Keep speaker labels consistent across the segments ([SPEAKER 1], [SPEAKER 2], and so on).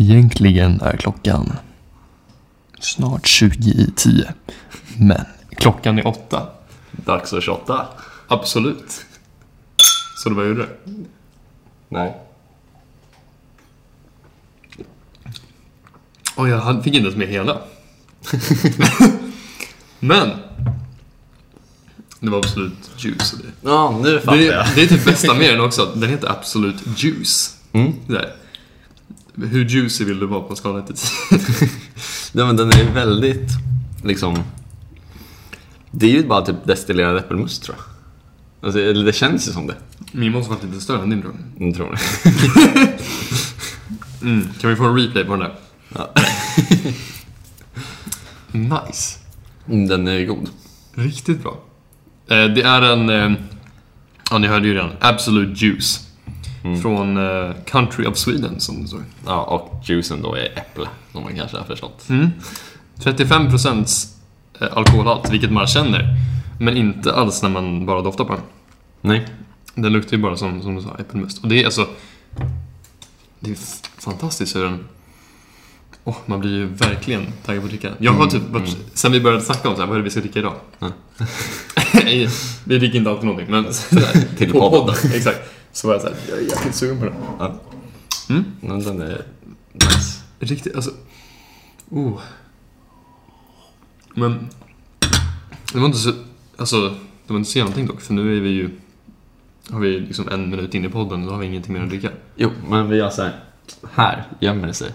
[SPEAKER 1] Egentligen är klockan snart 20 i 10. Men klockan är åtta.
[SPEAKER 2] Dags att shotta.
[SPEAKER 1] Absolut. Så du vad gjorde du?
[SPEAKER 2] Nej.
[SPEAKER 1] Och jag fick inte ens med hela. Men. Det var absolut juice.
[SPEAKER 2] Ja, nu fattar
[SPEAKER 1] det,
[SPEAKER 2] jag.
[SPEAKER 1] är, det är typ bästa med den också. Den heter Absolut Juice.
[SPEAKER 2] Mm.
[SPEAKER 1] Där. Hur juicy vill du vara på en skala 1 till 10?
[SPEAKER 2] Ja, men den är väldigt, liksom... Det är ju bara typ destillerad äppelmust tror jag. Alltså, eller det känns ju som det.
[SPEAKER 1] Min måste vara lite större än din tror jag.
[SPEAKER 2] Jag tror.
[SPEAKER 1] Mm. Kan vi få en replay på den där?
[SPEAKER 2] Ja.
[SPEAKER 1] Nice.
[SPEAKER 2] Mm, Den är god.
[SPEAKER 1] Riktigt bra. Eh, det är en, eh, ja ni hörde ju redan, Absolute Juice. Från eh, Country of Sweden som det står.
[SPEAKER 2] Ja, och juicen då är äpple, som man kanske har förstått.
[SPEAKER 1] Mm. 35% eh, alkoholhalt, vilket man känner. Men inte alls när man bara doftar på den.
[SPEAKER 2] Nej.
[SPEAKER 1] Den luktar ju bara som, som du sa, äppelmust. Och det är alltså... Det är fantastiskt hur den... Åh, man blir ju verkligen taggad på att dricka. Jag har typ varit, sen vi började snacka om så här, vad är det vi ska dricka idag?
[SPEAKER 2] Ja.
[SPEAKER 1] vi dricker inte alltid någonting, men
[SPEAKER 2] Till
[SPEAKER 1] på
[SPEAKER 2] podden.
[SPEAKER 1] Exakt. Så var jag såhär, jag är jäkligt sugen på den.
[SPEAKER 2] Ja.
[SPEAKER 1] Mm.
[SPEAKER 2] Men den är nice.
[SPEAKER 1] Riktigt, alltså... Oh. Men... Det var inte så... Alltså, det var inte så någonting dock, för nu är vi ju... Har vi liksom en minut in i podden, då har vi ingenting mer att dricka.
[SPEAKER 2] Jo, men vi har så här. Gömmer det sig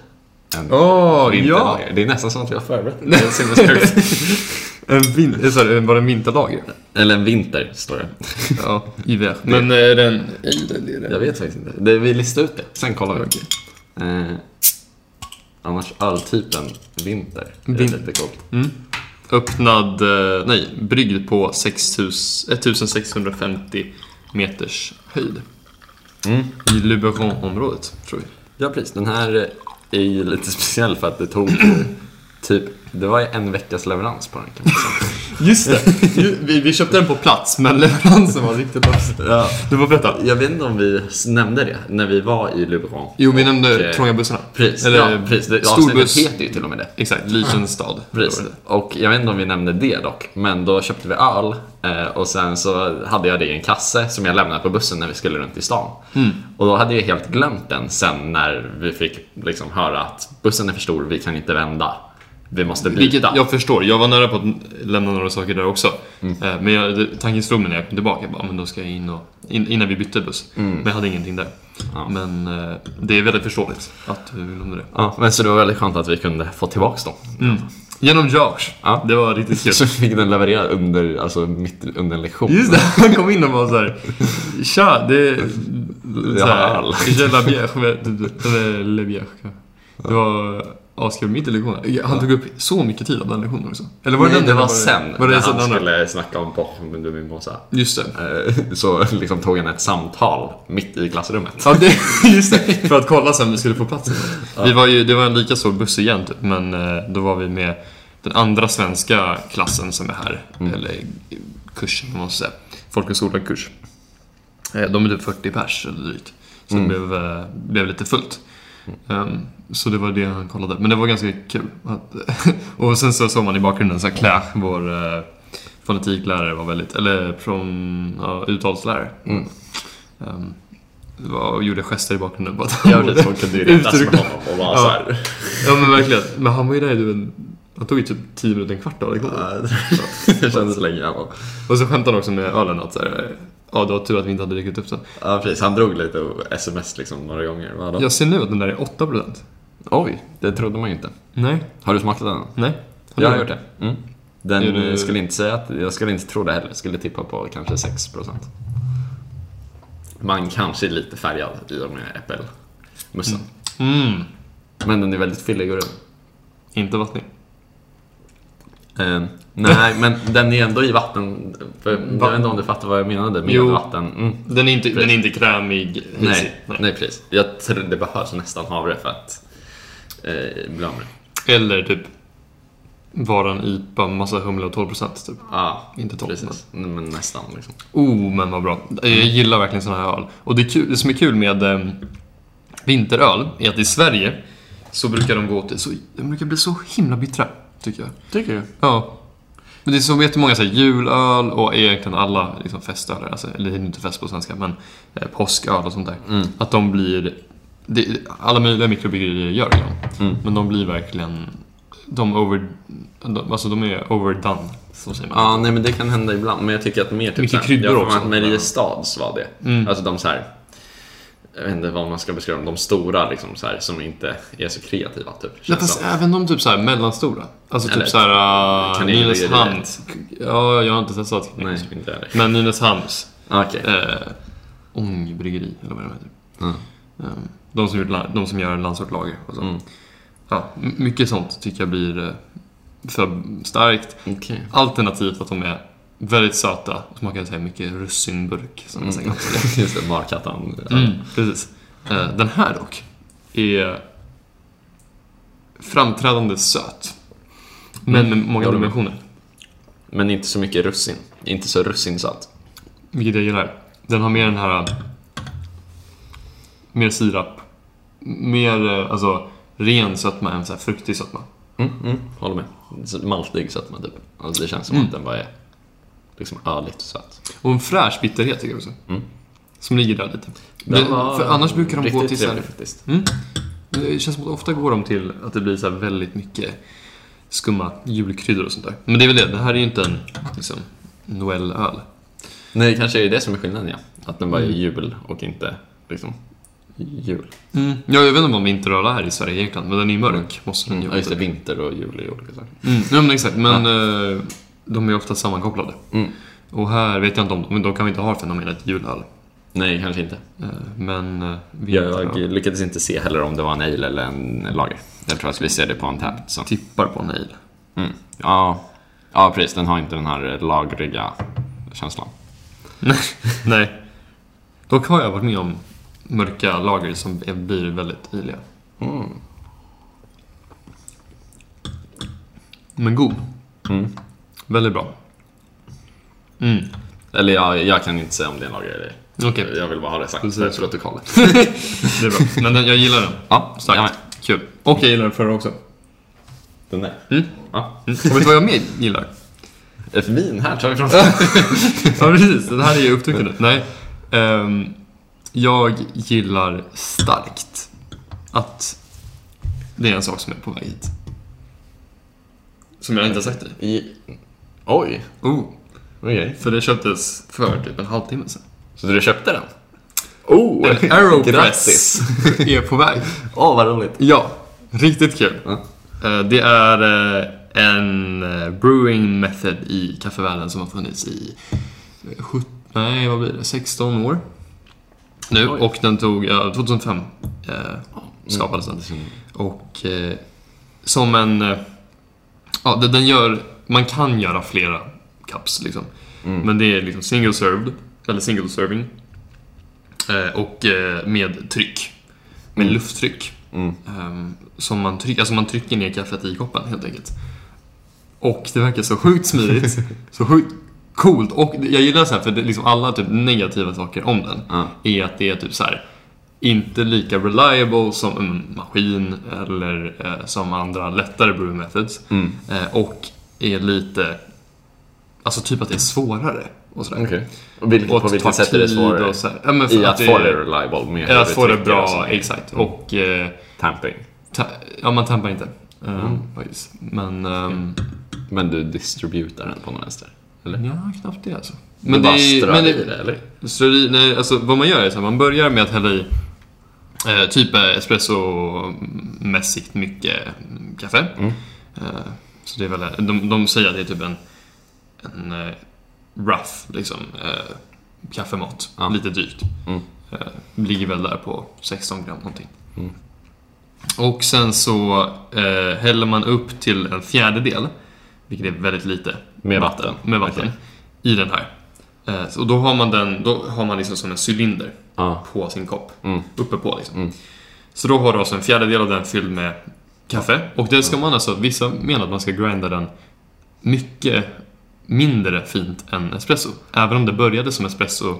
[SPEAKER 2] en
[SPEAKER 1] Åh,
[SPEAKER 2] vinterlager. Det är nästan som att vi har förberett det. Det
[SPEAKER 1] En vin... Sorry, var det en vinterlager?
[SPEAKER 2] Eller en vinter, står det.
[SPEAKER 1] Ja, hiver. Men är den... Den är
[SPEAKER 2] Jag vet faktiskt inte. Det, vi listar ut det, sen kollar vi.
[SPEAKER 1] Okej.
[SPEAKER 2] Eh, annars öltypen vinter.
[SPEAKER 1] Vin-.
[SPEAKER 2] Är lite coolt.
[SPEAKER 1] Mm. Öppnad... eh, Nej, bryggd på 6000 1650 meters höjd.
[SPEAKER 2] Mm.
[SPEAKER 1] I Luberon-området, tror vi.
[SPEAKER 2] Ja, precis. Den här är ju lite speciell för att det tog typ, det var ju en veckas leverans på den kan man säga.
[SPEAKER 1] Just det! Vi, vi köpte den på plats, men leveransen var riktigt loss.
[SPEAKER 2] ja.
[SPEAKER 1] Du får berätta.
[SPEAKER 2] Jag vet inte om vi nämnde det när vi var i Luberon.
[SPEAKER 1] Jo, vi nämnde
[SPEAKER 2] eh,
[SPEAKER 1] trånga bussarna.
[SPEAKER 2] Precis,
[SPEAKER 1] Eller
[SPEAKER 2] ja, precis. Det,
[SPEAKER 1] stor
[SPEAKER 2] avsnittet
[SPEAKER 1] buss.
[SPEAKER 2] heter ju till och med det.
[SPEAKER 1] Exakt, liten stad.
[SPEAKER 2] Precis.
[SPEAKER 1] Var det.
[SPEAKER 2] Och jag vet inte om vi nämnde det dock, men då köpte vi öl eh, och sen så hade jag det i en kasse som jag lämnade på bussen när vi skulle runt i stan.
[SPEAKER 1] Mm.
[SPEAKER 2] Och då hade jag helt glömt den sen när vi fick liksom höra att bussen är för stor, vi kan inte vända. Vi måste byta.
[SPEAKER 1] Vilket jag förstår. Jag var nära på att lämna några saker där också.
[SPEAKER 2] Mm.
[SPEAKER 1] Eh, Men jag, det- tanken slog mig när jag kom tillbaka. Bara, men då ska jag in och... In, innan vi bytte buss. Men jag hade ingenting där.
[SPEAKER 2] Mm. Ja.
[SPEAKER 1] Men eh, det är väldigt förståeligt att du glömde det.
[SPEAKER 2] Ja, men så det var väldigt skönt att vi kunde få tillbaks dem.
[SPEAKER 1] Mm. Genom Josh.
[SPEAKER 2] Ja.
[SPEAKER 1] Det var riktigt kul.
[SPEAKER 2] Så fick den leverera under, alltså mitt under en lektion.
[SPEAKER 1] Just det, han kom in och var såhär Tja, det är...
[SPEAKER 2] Jag har öl.
[SPEAKER 1] Je la bière, eller le bière. Det var askul mitt i lektionen. Han tog upp så mycket tid av den lektionen också. Eller var det
[SPEAKER 2] Nej,
[SPEAKER 1] den
[SPEAKER 2] det var sen,
[SPEAKER 1] Var det
[SPEAKER 2] när han
[SPEAKER 1] andra?
[SPEAKER 2] skulle snacka om Pokémon du min mossa.
[SPEAKER 1] Just det.
[SPEAKER 2] Eh, Så liksom tog han ett samtal mitt i klassrummet.
[SPEAKER 1] Ja, det, just det. För att kolla sen om vi skulle få plats. Vi var ju, det var en lika stor buss igen typ, men eh, då var vi med den andra svenska klassen som är här. Eller kursen, man måste säga. Folkhögskolakurs. Eh, De är typ 40 pers eller drygt. Så det blev, blev lite fullt. Ehm, så det var det han kollade. Men det var ganska kul. Att, och sen så såg man i bakgrunden så här Claire, vår uh, fonetiklärare var väldigt, eller från, ja, uttalslärare.
[SPEAKER 2] Mm.
[SPEAKER 1] Det var, och gjorde gester i bakgrunden. Bara
[SPEAKER 2] Ja, det så kunde ju retas med honom och vara
[SPEAKER 1] Ja.
[SPEAKER 2] så här.
[SPEAKER 1] Ja men verkligen. Men han var ju där i typ en, han tog ju typ 10 minuter, en kvart av lektionen.
[SPEAKER 2] Det kändes länge.
[SPEAKER 1] Och så skämtade han också med ölen att så här, ja det var tur att vi inte hade druckit upp den.
[SPEAKER 2] ja precis. Han drog lite och sms liksom några gånger. Vad då?
[SPEAKER 1] Jag ser nu att den där är 8%.
[SPEAKER 2] Oj, det trodde man ju inte.
[SPEAKER 1] Nej.
[SPEAKER 2] Har du smakat den?
[SPEAKER 1] Nej.
[SPEAKER 2] Jag har gjort det. Mm. Den
[SPEAKER 1] Är du-
[SPEAKER 2] skulle inte säga att, jag skulle inte tro det heller. Jag skulle tippa på kanske 6%. Man kanske är lite färgad i och med äppelmussen.
[SPEAKER 1] Mm.
[SPEAKER 2] Men den är väldigt fyllig och rund.
[SPEAKER 1] Inte vattnig.
[SPEAKER 2] Eh, nej, men den är ändå i vatten. För, jag vet inte om du fattar vad jag menade med
[SPEAKER 1] Jo.
[SPEAKER 2] vatten. Mm.
[SPEAKER 1] Den är inte, den är inte krämig,
[SPEAKER 2] Nej,
[SPEAKER 1] hejsig.
[SPEAKER 2] nej. precis. Jag tror det behövs nästan havre för att eh, bli av med det.
[SPEAKER 1] Eller typ vara en IPA, massa humle och 12% typ.
[SPEAKER 2] Ja,
[SPEAKER 1] Inte 12
[SPEAKER 2] precis. Men nästan liksom.
[SPEAKER 1] Oh, men vad bra. Jag gillar verkligen såna här öl. Och det, kul, det som är kul med eh, vinteröl är att i Sverige så brukar de gå till, så, de brukar bli så himla bittra, tycker jag.
[SPEAKER 2] Tycker du?
[SPEAKER 1] Ja. Men det är så jättemånga här, julöl och egentligen alla liksom, festöler, alltså, eller det är inte fest på svenska, men eh, påsköl och sånt där.
[SPEAKER 2] Mm.
[SPEAKER 1] Att de blir, det, alla möjliga mikrobryggerier gör det.
[SPEAKER 2] Mm.
[SPEAKER 1] Men de blir verkligen, de over, de, alltså de är overdone, så säger man.
[SPEAKER 2] Ja, nej men det kan hända ibland. Men jag tycker att mer typ
[SPEAKER 1] Mycket
[SPEAKER 2] såhär,
[SPEAKER 1] kryddor
[SPEAKER 2] jag får
[SPEAKER 1] också.
[SPEAKER 2] att Mariestads var det.
[SPEAKER 1] Mm.
[SPEAKER 2] Alltså de så här. Jag vet inte vad man ska beskriva dem. De stora liksom så här, som inte är så kreativa typ.
[SPEAKER 1] Ja,
[SPEAKER 2] känns
[SPEAKER 1] fast även de typ så här mellanstora. Alltså
[SPEAKER 2] Eller
[SPEAKER 1] typ så här uh,
[SPEAKER 2] Kanelbryggeriet.
[SPEAKER 1] Nynäshamns. Ja, jag har inte testat.
[SPEAKER 2] Nej, inte heller.
[SPEAKER 1] Men Nynäshamns
[SPEAKER 2] Okej.
[SPEAKER 1] eh, ångbryggeri, eller vad det heter.
[SPEAKER 2] Mm.
[SPEAKER 1] De, som, gjort de som gör landsortlager och så.
[SPEAKER 2] Mm.
[SPEAKER 1] Ja, mycket sånt tycker jag blir eh, för starkt.
[SPEAKER 2] Okej.
[SPEAKER 1] Alternativt att de är väldigt söta och smakar så här mycket russinburk. Som jag säger.
[SPEAKER 2] Mm. Just det, Markattan.
[SPEAKER 1] Mm, precis. Eh, den här dock är framträdande söt. Men med många
[SPEAKER 2] håller med.
[SPEAKER 1] dimensioner.
[SPEAKER 2] Men inte så mycket russin. Inte så russinsalt.
[SPEAKER 1] Vilket jag gillar. Den har mer den här... äh, Mer sirap. Mer, eh, alltså, ren sötma än så här fruktig sötma.
[SPEAKER 2] Mm, mm, håller med. Maltig sötma typ. Alltså, det känns som
[SPEAKER 1] Mm.
[SPEAKER 2] att den bara är liksom öligt söt.
[SPEAKER 1] Och en fräsch bitterhet tycker jag också.
[SPEAKER 2] Mm.
[SPEAKER 1] Som ligger där lite. Det, för annars brukar de gå till så här,
[SPEAKER 2] faktiskt.
[SPEAKER 1] mm, Det känns som att ofta går de till att det blir så väldigt mycket skumma julkryddor och sånt där. Men det är väl det, det här är ju inte en liksom, Noel-öl.
[SPEAKER 2] Nej, det kanske är det som är skillnaden ja. Att den bara är
[SPEAKER 1] Mm.
[SPEAKER 2] jul och inte liksom jul.
[SPEAKER 1] Mm. Ja, jag vet inte om vinteröl är i Sverige egentligen, men den är ju mörk. Måste den ju
[SPEAKER 2] Mm. Ja, just det. Vinter och jul är olika saker.
[SPEAKER 1] Mm, ja, men exakt. Men eh, de är ofta sammankopplade.
[SPEAKER 2] Mm.
[SPEAKER 1] Och här vet jag inte om de, men då kan vi inte ha fenomenet julöl.
[SPEAKER 2] Nej, kanske inte.
[SPEAKER 1] Eh, men eh,
[SPEAKER 2] Jag lyckades inte se heller om det var en ale eller en lager. Jag tror att vi ser det på en tab. Så.
[SPEAKER 1] tippar på nej.
[SPEAKER 2] Mm. Ja. ja, precis. Den har inte den här lagriga känslan.
[SPEAKER 1] Nej. Dock har jag varit med om mörka lager som blir väldigt iliga.
[SPEAKER 2] Mm.
[SPEAKER 1] Men god.
[SPEAKER 2] Mm.
[SPEAKER 1] Väldigt bra. Mm.
[SPEAKER 2] Eller jag, jag kan inte säga om det är en lager eller
[SPEAKER 1] Okej,
[SPEAKER 2] Jag vill bara ha det sagt
[SPEAKER 1] Precis.
[SPEAKER 2] för protokollet.
[SPEAKER 1] det är bra. Men den, jag gillar den.
[SPEAKER 2] ja,
[SPEAKER 1] Starkt.
[SPEAKER 2] med.
[SPEAKER 1] Kul. Och jag gillar den förra också.
[SPEAKER 2] Den där.
[SPEAKER 1] Mm.
[SPEAKER 2] Ja.
[SPEAKER 1] Mm. Och vet du vad jag mer gillar?
[SPEAKER 2] Ett vin här tar vi från.
[SPEAKER 1] Ja, precis. Den här är ju upptryckande. Nej. Ehm, jag gillar starkt att det är en sak som är på väg hit. Som jag inte har sagt dig.
[SPEAKER 2] Oj,
[SPEAKER 1] Oh,
[SPEAKER 2] okej.
[SPEAKER 1] för det köptes för typ en halvtimme sedan.
[SPEAKER 2] Så du köpte den? Oh,
[SPEAKER 1] En Aeropress är på väg.
[SPEAKER 2] Åh, vad roligt.
[SPEAKER 1] Ja, riktigt kul. Eh, Det är eh, en eh, brewing method i kaffevärlden som har funnits i eh, 17, nej vad blir det, 16 år nu.
[SPEAKER 2] Oj.
[SPEAKER 1] Och den tog, ja, 2005 eh, skapades den.
[SPEAKER 2] Mm.
[SPEAKER 1] Och eh, som en, ja den- den gör, man kan göra flera cups liksom.
[SPEAKER 2] Mm.
[SPEAKER 1] Men det är liksom single served, eller single serving. Eh, och eh, med tryck. Med
[SPEAKER 2] Mm.
[SPEAKER 1] lufttryck.
[SPEAKER 2] Mm.
[SPEAKER 1] Ehm, som man trycker, alltså man trycker ner kaffet i koppen helt enkelt. Och det verkar så sjukt smidigt, så sjukt coolt. Och jag gillar så här, för det, liksom alla typ negativa saker om den
[SPEAKER 2] Ja.
[SPEAKER 1] är att det är typ så här inte lika reliable som en maskin eller eh, som andra lättare brewing methods.
[SPEAKER 2] Mm.
[SPEAKER 1] Eh, och är lite, alltså typ att det är svårare och sådär.
[SPEAKER 2] Okej. Och vilket,
[SPEAKER 1] Och
[SPEAKER 2] på vilket sätt är det svårare?
[SPEAKER 1] och så här. Ja, men för
[SPEAKER 2] I att,
[SPEAKER 1] det-
[SPEAKER 2] få det reliable med
[SPEAKER 1] Att få det bra, exakt.
[SPEAKER 2] Mm.
[SPEAKER 1] Och eh,
[SPEAKER 2] Tamping.
[SPEAKER 1] Ta- ja, man tampar inte.
[SPEAKER 2] Mm.
[SPEAKER 1] Um. Men... Um,
[SPEAKER 2] Men du distributar den på någon vänster? Eller?
[SPEAKER 1] ja, knappt det alltså.
[SPEAKER 2] Men du bara
[SPEAKER 1] det men
[SPEAKER 2] i
[SPEAKER 1] det-
[SPEAKER 2] det, eller?
[SPEAKER 1] strör nej, alltså vad man gör är så här, man börjar med att hälla i eh, typ espresso-mässigt mycket kaffe.
[SPEAKER 2] Mm.
[SPEAKER 1] Eh, så det är väl, de, de säger att det är typ en, en eh, rough, liksom, eh, kaffemat.
[SPEAKER 2] Ja.
[SPEAKER 1] Lite drygt.
[SPEAKER 2] Mm.
[SPEAKER 1] Eh, ligger väl där på 16 gram någonting.
[SPEAKER 2] Mm.
[SPEAKER 1] Och sen så eh, häller man upp till en fjärdedel, vilket är väldigt lite,
[SPEAKER 2] Med vatten?
[SPEAKER 1] med vatten
[SPEAKER 2] Okej.
[SPEAKER 1] i den här. Eh, så då har man den, då har man liksom som en cylinder
[SPEAKER 2] Ja.
[SPEAKER 1] på sin kopp,
[SPEAKER 2] Mm.
[SPEAKER 1] uppe på liksom.
[SPEAKER 2] Mm.
[SPEAKER 1] Så då har du alltså en fjärdedel av den fylld med kaffe. Och det ska man alltså, vissa menar att man ska grinda den mycket mindre fint än espresso. Även om det började som espresso,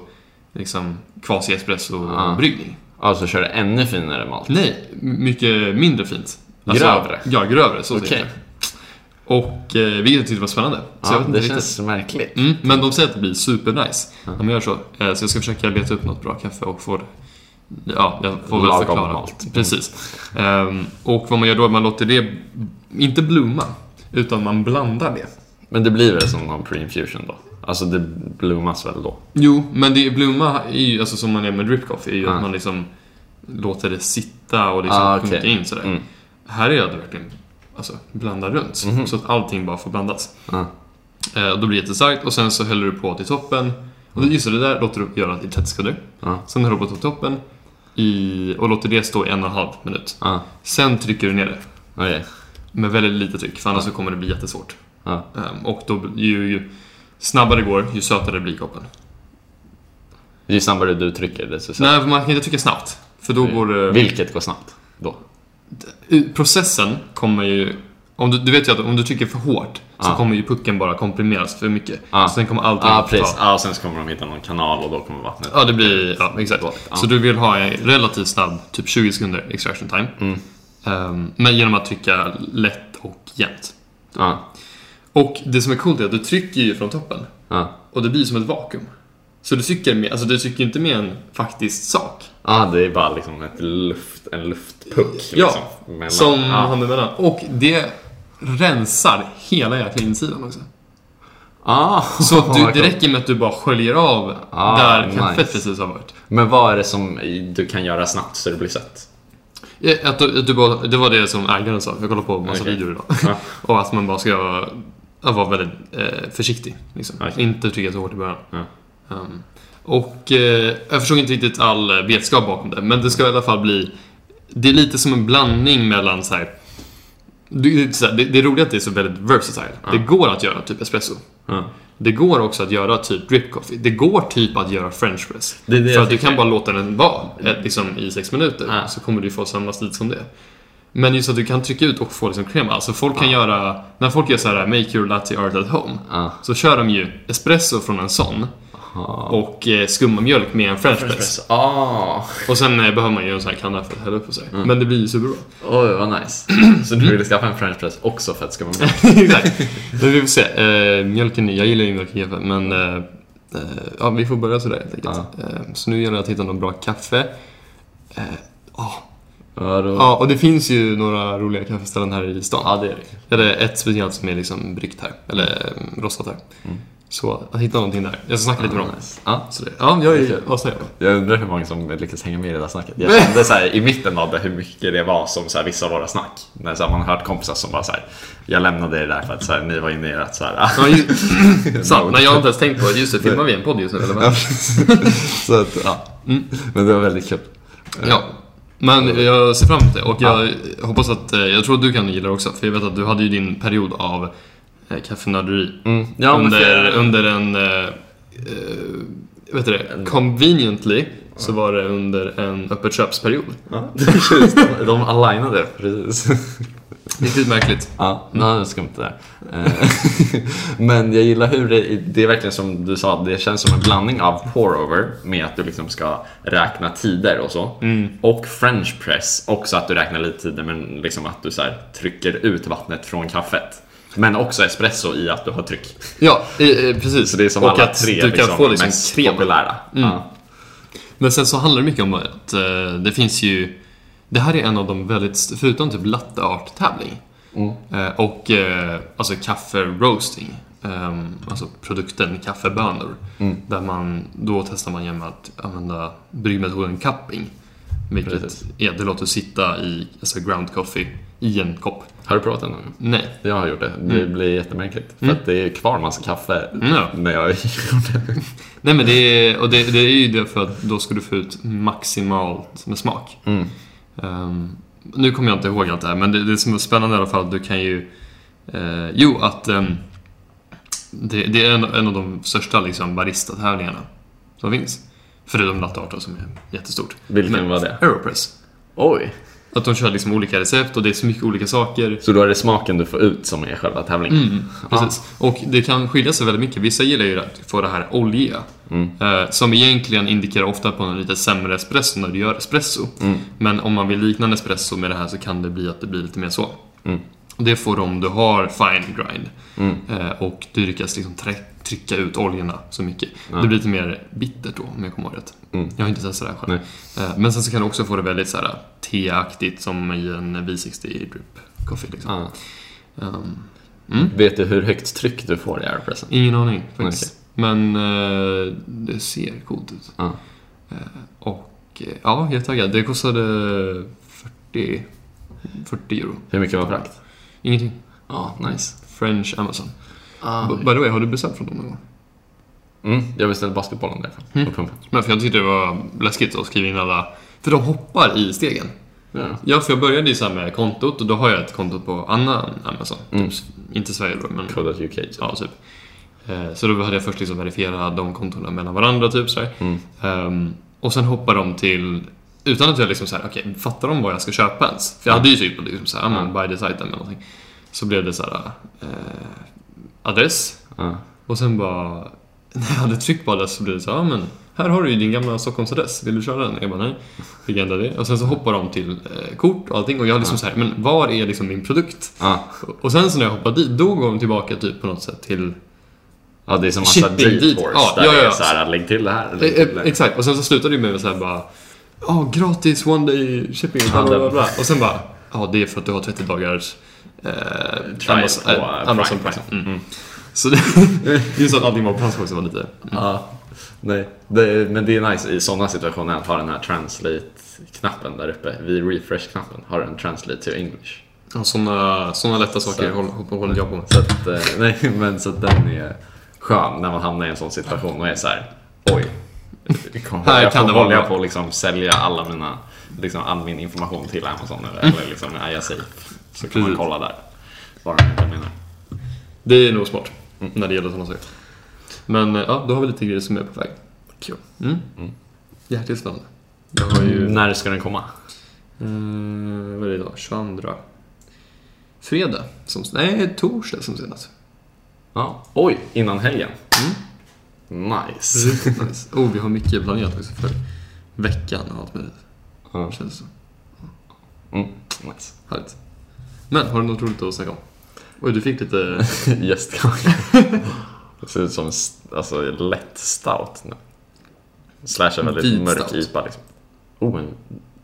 [SPEAKER 1] liksom quasi-espresso-bryggning.
[SPEAKER 2] Alltså kör du ännu finare malt?
[SPEAKER 1] Nej, mycket mindre fint.
[SPEAKER 2] Grövre?
[SPEAKER 1] Ja, grövre. Så okay. Och eh, vilket jag tyckte var spännande. Så
[SPEAKER 2] Ja, det
[SPEAKER 1] riktigt.
[SPEAKER 2] känns märkligt.
[SPEAKER 1] Mm, men de säger att det blir supernice när man gör så. Eh, så jag ska försöka leta upp något bra kaffe och få det. Ja, jag får väl
[SPEAKER 2] Lagom
[SPEAKER 1] förklara.
[SPEAKER 2] malt.
[SPEAKER 1] Precis. Ehm, och vad man gör då är att man låter det, inte blomma, utan man blandar det.
[SPEAKER 2] Men det blir väl som någon pre-infusion då? Alltså det blommas väl då?
[SPEAKER 1] Jo, men det blomma är ju, alltså som man gör med drip coffee, är ju
[SPEAKER 2] Ah.
[SPEAKER 1] att man liksom låter det sitta och liksom
[SPEAKER 2] Ah, okej.
[SPEAKER 1] sjunka in sådär.
[SPEAKER 2] Mm.
[SPEAKER 1] Här är det verkligen alltså, blandar runt,
[SPEAKER 2] Mhm.
[SPEAKER 1] så att allting bara får blandas.
[SPEAKER 2] Ja.
[SPEAKER 1] Eh, och då blir det jättestarkt och sen så häller du på till toppen. Och
[SPEAKER 2] Mm.
[SPEAKER 1] just det, där låter du göra i 30 sekunder.
[SPEAKER 2] Ja.
[SPEAKER 1] Sen häller du på till toppen i, och låter det stå i en och en halv minut.
[SPEAKER 2] Ja.
[SPEAKER 1] Sen trycker du ner det
[SPEAKER 2] Okej.
[SPEAKER 1] med väldigt lite tryck, för annars så kommer det bli jättesvårt.
[SPEAKER 2] Ja.
[SPEAKER 1] Ehm, och då, ju, ju snabbare det går, ju sötare blir koppen.
[SPEAKER 2] Ju snabbare du trycker desto
[SPEAKER 1] Nej, för man kan inte trycka snabbt. För då går det...
[SPEAKER 2] Vilket går snabbt då?
[SPEAKER 1] Processen kommer ju... Om du, du vet ju att om du trycker för hårt så kommer ju pucken bara komprimeras för mycket. Så sen kommer allting att
[SPEAKER 2] precis. och sen så kommer de hitta någon kanal och då kommer vattnet...
[SPEAKER 1] Ja, det blir... Ja, exakt.
[SPEAKER 2] Ja.
[SPEAKER 1] Så du vill ha en relativt snabb, typ 20 sekunder extraction time.
[SPEAKER 2] Mm.
[SPEAKER 1] Ehm, men genom att trycka lätt och jämnt.
[SPEAKER 2] Ja.
[SPEAKER 1] Och det som är coolt är att du trycker ju från toppen.
[SPEAKER 2] Ja.
[SPEAKER 1] Och det blir som ett vakuum. Så du trycker med, alltså du trycker inte med en faktisk sak.
[SPEAKER 2] Ja, det är bara liksom ett luft, en luftpuck.
[SPEAKER 1] Ja,
[SPEAKER 2] liksom, mellan-
[SPEAKER 1] Som
[SPEAKER 2] ja.
[SPEAKER 1] han emellan. Och det rensar hela jäkla insidan också.
[SPEAKER 2] Ah,
[SPEAKER 1] Så du, det räcker med att du bara sköljer av
[SPEAKER 2] Ah,
[SPEAKER 1] där
[SPEAKER 2] nice.
[SPEAKER 1] kaffet precis har varit.
[SPEAKER 2] Men vad är det som du kan göra snabbt så det blir sött?
[SPEAKER 1] Eh, Att du, att du bara, det var det som ägaren sa, för jag kollade på massa
[SPEAKER 2] Okej.
[SPEAKER 1] videor idag.
[SPEAKER 2] Ja.
[SPEAKER 1] och att man bara ska vara väldigt eh, försiktig. Liksom.
[SPEAKER 2] Okej.
[SPEAKER 1] Inte trycka så hårt i början.
[SPEAKER 2] Ja.
[SPEAKER 1] Um, och eh, jag förstod inte riktigt all eh, vetskap bakom det, men det ska i alla fall bli... Det är lite som en blandning mellan så här. Det, det, det, är roligt att det är så väldigt versatile. Det går att göra typ espresso. Det går också att göra typ drip coffee. Det går typ att göra french press.
[SPEAKER 2] Det det
[SPEAKER 1] För att du kan bara låta den vara eh, liksom, i sex minuter.
[SPEAKER 2] Ja.
[SPEAKER 1] Så kommer du få samma slit som det. Men just att du kan trycka ut och få liksom krema. Alltså folk kan göra... När folk gör så här make your latte art at home.
[SPEAKER 2] Ja.
[SPEAKER 1] Så kör de ju espresso från en sån. Och eh, skumma-mjölk med en french press.
[SPEAKER 2] Ah.
[SPEAKER 1] Och sen eh, behöver man ju en sån här kanna för att hälla upp så här.
[SPEAKER 2] Mm.
[SPEAKER 1] Men det blir ju superbra.
[SPEAKER 2] Oj, vad nice. Så du ville skaffa en french press också för att vara med?
[SPEAKER 1] Exakt. Men vi får se. Eh, mjölken, jag gillar ju mjölk men eh, eh, ja, vi får börja sådär helt enkelt. Eh, så nu gäller det att hitta något bra kaffe. Eh, ja.
[SPEAKER 2] Vadå?
[SPEAKER 1] ja, och det finns ju några roliga kaffeställen här i stan.
[SPEAKER 2] Ja, det är det.
[SPEAKER 1] Eller ett speciellt som är liksom bryggt här, eller eh, rostat här. Så att hitta någonting där. Jag ska snacka lite med dem.
[SPEAKER 2] Ja.
[SPEAKER 1] Så det, ja, jag är
[SPEAKER 2] Okej.
[SPEAKER 1] asnöjd.
[SPEAKER 2] Jag undrar hur många som lyckas hänga med i det där snacket. Jag kände så här, i mitten av det hur mycket det var som så här, vissa av våra snack. När så här, man har hört kompisar som bara så här, jag lämnade det där för att så här, ni var inne i ert så här,
[SPEAKER 1] Ja, ju, sant, men jag har inte ens tänkt på det. Just det, filmar vi en podd just nu eller? vad?
[SPEAKER 2] så att, ja. Men det var väldigt kul.
[SPEAKER 1] Ja. Men jag ser fram emot det och jag hoppas att, eh, jag tror att du kan gilla det också. För jag vet att du hade ju din period av eh, kaffenörderi.
[SPEAKER 2] Mm. Ja,
[SPEAKER 1] under, under en, eh, eh, vet du det, conveniently så var det under en öppet köpsperiod.
[SPEAKER 2] ja. De, de alignade, precis.
[SPEAKER 1] Riktigt märkligt.
[SPEAKER 2] Ja, mm. det är skumt det där. Eh, Men jag gillar hur det, det är verkligen som du sa, det känns som en blandning av pour-over med att du liksom ska räkna tider och så. Och french press, också att du räknar lite tider men liksom att du så här, trycker ut vattnet från kaffet. Men också espresso i att du har tryck.
[SPEAKER 1] Ja, precis.
[SPEAKER 2] Så det är som
[SPEAKER 1] och
[SPEAKER 2] alla
[SPEAKER 1] att
[SPEAKER 2] tre
[SPEAKER 1] du kan
[SPEAKER 2] liksom,
[SPEAKER 1] få liksom
[SPEAKER 2] mest
[SPEAKER 1] krem.
[SPEAKER 2] populära. Ja.
[SPEAKER 1] Men sen så handlar det mycket om att eh, det finns ju... Det här är en av de väldigt, förutom typ latte art tävling eh, och eh, alltså kaffe roasting, eh, alltså produkten kaffebönor. Där man, då testar man genom att använda bryggmetoden cupping. Vilket
[SPEAKER 2] Precis.
[SPEAKER 1] är det låter sitta i alltså ground coffee i en kopp.
[SPEAKER 2] Har du provat det någon?
[SPEAKER 1] Nej.
[SPEAKER 2] Jag har gjort det. Det blir jättemärkligt. För att det är kvar massa kaffe
[SPEAKER 1] Ja.
[SPEAKER 2] när jag gjorde det.
[SPEAKER 1] Nej men det är, och det, det är ju det för att då ska du få ut maximalt med smak.
[SPEAKER 2] Mm.
[SPEAKER 1] Ehm, nu kommer jag inte ihåg allt det här, men det, det som är spännande i alla fall, du kan ju... eh, jo, att ehm, det, det är en, en av de största liksom, barista-tävlingarna som finns. Förutom latte som är jättestort.
[SPEAKER 2] Vilken
[SPEAKER 1] Men-
[SPEAKER 2] var det?
[SPEAKER 1] Aeropress.
[SPEAKER 2] Oj!
[SPEAKER 1] Att de kör liksom olika recept och det är så mycket olika saker.
[SPEAKER 2] Så då är det smaken du får ut som är själva tävlingen?
[SPEAKER 1] Mm, precis. Och det kan skilja sig väldigt mycket. Vissa gillar ju att få det här oljiga. Eh, som egentligen indikerar ofta på en lite sämre espresso när du gör espresso. Men om man vill likna en espresso med det här så kan det bli att det blir lite mer så. Och Det får du om du har fine grind. Eh, och du lyckas liksom trycka ut oljorna så mycket. Det blir lite mer bittert då, om jag kommer ihåg rätt. Jag har inte testat det här själv. Eh, men sen så kan du också få det väldigt så här teaktigt som i en V60 drip coffee. Liksom.
[SPEAKER 2] Ja.
[SPEAKER 1] Ehm,
[SPEAKER 2] Vet du hur högt tryck du får i aeropressen?
[SPEAKER 1] Ingen aning faktiskt. Men eh, det ser coolt ut.
[SPEAKER 2] Ja.
[SPEAKER 1] Och eh, ja, jag är taggad. Det kostade 40, 40 euro.
[SPEAKER 2] Hur mycket var frakt?
[SPEAKER 1] Ingenting.
[SPEAKER 2] Ja, nice.
[SPEAKER 1] French Amazon.
[SPEAKER 2] Ah.
[SPEAKER 1] By the way, har du beställt från dem någon gång?
[SPEAKER 2] Mm, jag beställde basketbollen därifrån. På pumpen.
[SPEAKER 1] Men för jag tyckte det var läskigt att skriva in alla... För de hoppar i stegen.
[SPEAKER 2] Ja.
[SPEAKER 1] Ja, för jag började ju så här med kontot och då har jag ett konto på annan Amazon. Typ, inte Sverige då, men...
[SPEAKER 2] Code.uk. typ.
[SPEAKER 1] Ja, typ. Eh, Så då hade jag först liksom verifierat de kontona mellan varandra, typ sådär. Ehm, och sen hoppar de till, utan att jag liksom såhär, okej, fattar de vad jag ska köpa ens? För jag hade ju typ liksom såhär, men buy this item eller någonting. Så blev det såhär, eh, adress.
[SPEAKER 2] Ja.
[SPEAKER 1] Och sen bara, när jag hade tryckt på adress så blev det så här, ja men här har du ju din gamla Stockholmsadress, vill du köra den? Jag bara nej, fick ändra det. Och sen så hoppar de till eh, kort och allting och jag liksom såhär, men var är liksom min produkt?
[SPEAKER 2] Ja.
[SPEAKER 1] Och sen så när jag hoppar dit, då går de tillbaka typ på något sätt till
[SPEAKER 2] ja, det är som massa
[SPEAKER 1] dit. Ja,
[SPEAKER 2] där
[SPEAKER 1] ja, ja.
[SPEAKER 2] är såhär, lägg till det här.
[SPEAKER 1] Eh,
[SPEAKER 2] till det
[SPEAKER 1] eh,
[SPEAKER 2] här.
[SPEAKER 1] Exakt, och sen så slutade det med så här bara Ja, gratis one day shipping, bla,
[SPEAKER 2] Ja,
[SPEAKER 1] bla, bla, bla. Och sen bara Ja, det är för att du har 30 dagars eh, Amazon,
[SPEAKER 2] på,
[SPEAKER 1] eh,
[SPEAKER 2] eh,
[SPEAKER 1] Amazon
[SPEAKER 2] Prime,
[SPEAKER 1] Prime. Mm. Så det, det är så att allting var på också var lite
[SPEAKER 2] Ja. Nej, det, men det är nice i sådana situationer att ha den här translate-knappen där uppe. Vid refresh-knappen har den translate to English.
[SPEAKER 1] ja, såna, såna lätta saker
[SPEAKER 2] Så-
[SPEAKER 1] håller, håller jag på med.
[SPEAKER 2] Så att, eh, nej, men så att den är skön när man hamnar i en sån situation och är så här, oj.
[SPEAKER 1] Här
[SPEAKER 2] jag
[SPEAKER 1] kan det vara
[SPEAKER 2] hålla
[SPEAKER 1] bra.
[SPEAKER 2] på att liksom sälja alla mina, liksom all min information till Amazon eller, eller liksom är jag safe? Så kan man
[SPEAKER 1] Precis.
[SPEAKER 2] kolla där. De inte menar.
[SPEAKER 1] Det är nog smart när det gäller sådana saker. Men eh, ja, då har vi lite grejer som är på väg.
[SPEAKER 2] Kul.
[SPEAKER 1] Mm. Jäkligt spännande. Jag har ju...
[SPEAKER 2] När ska den komma?
[SPEAKER 1] Eh, vad är det idag? 22? Fredag? Som, nej, torsdag som senast.
[SPEAKER 2] Ja. Oj, innan helgen. Nice.
[SPEAKER 1] Riktigt nice. Oh, vi har mycket planerat också för veckan och allt möjligt.
[SPEAKER 2] Ja.
[SPEAKER 1] Känns det så.
[SPEAKER 2] Mm, nice.
[SPEAKER 1] Härligt. Men, har du något roligt att snacka om? Oj, du fick lite...
[SPEAKER 2] Gästkaka. Det ser ut som en alltså, lätt stout nu. Slash en väldigt
[SPEAKER 1] Vit
[SPEAKER 2] mörk
[SPEAKER 1] stout.
[SPEAKER 2] IPA liksom. Oh, men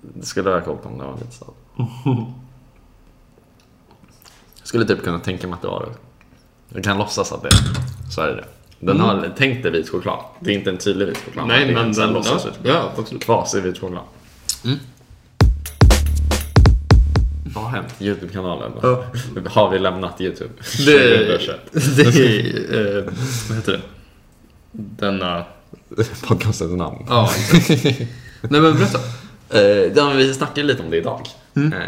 [SPEAKER 2] det skulle jag ha koll på om det var vit stout. Jag skulle typ kunna tänka mig att det var det. Jag kan låtsas att det är Så är det. Den har tänkt dig vit choklad. Det är inte en tydlig vit choklad.
[SPEAKER 1] Nej,
[SPEAKER 2] är
[SPEAKER 1] men
[SPEAKER 2] en
[SPEAKER 1] den...
[SPEAKER 2] låtsas
[SPEAKER 1] Ja, ja, absolut.
[SPEAKER 2] Kvasig vit choklad.
[SPEAKER 1] Mm.
[SPEAKER 2] Vad har hänt? Youtube-kanalen?
[SPEAKER 1] Ja.
[SPEAKER 2] Har vi lämnat Youtube?
[SPEAKER 1] Det,
[SPEAKER 2] 2021.
[SPEAKER 1] det är... Eh, vad heter det? Denna...
[SPEAKER 2] Podcastens namn.
[SPEAKER 1] Ja. Nej, men berätta.
[SPEAKER 2] Eh, ja, vi snackade lite om det idag.
[SPEAKER 1] Mm.
[SPEAKER 2] Eh,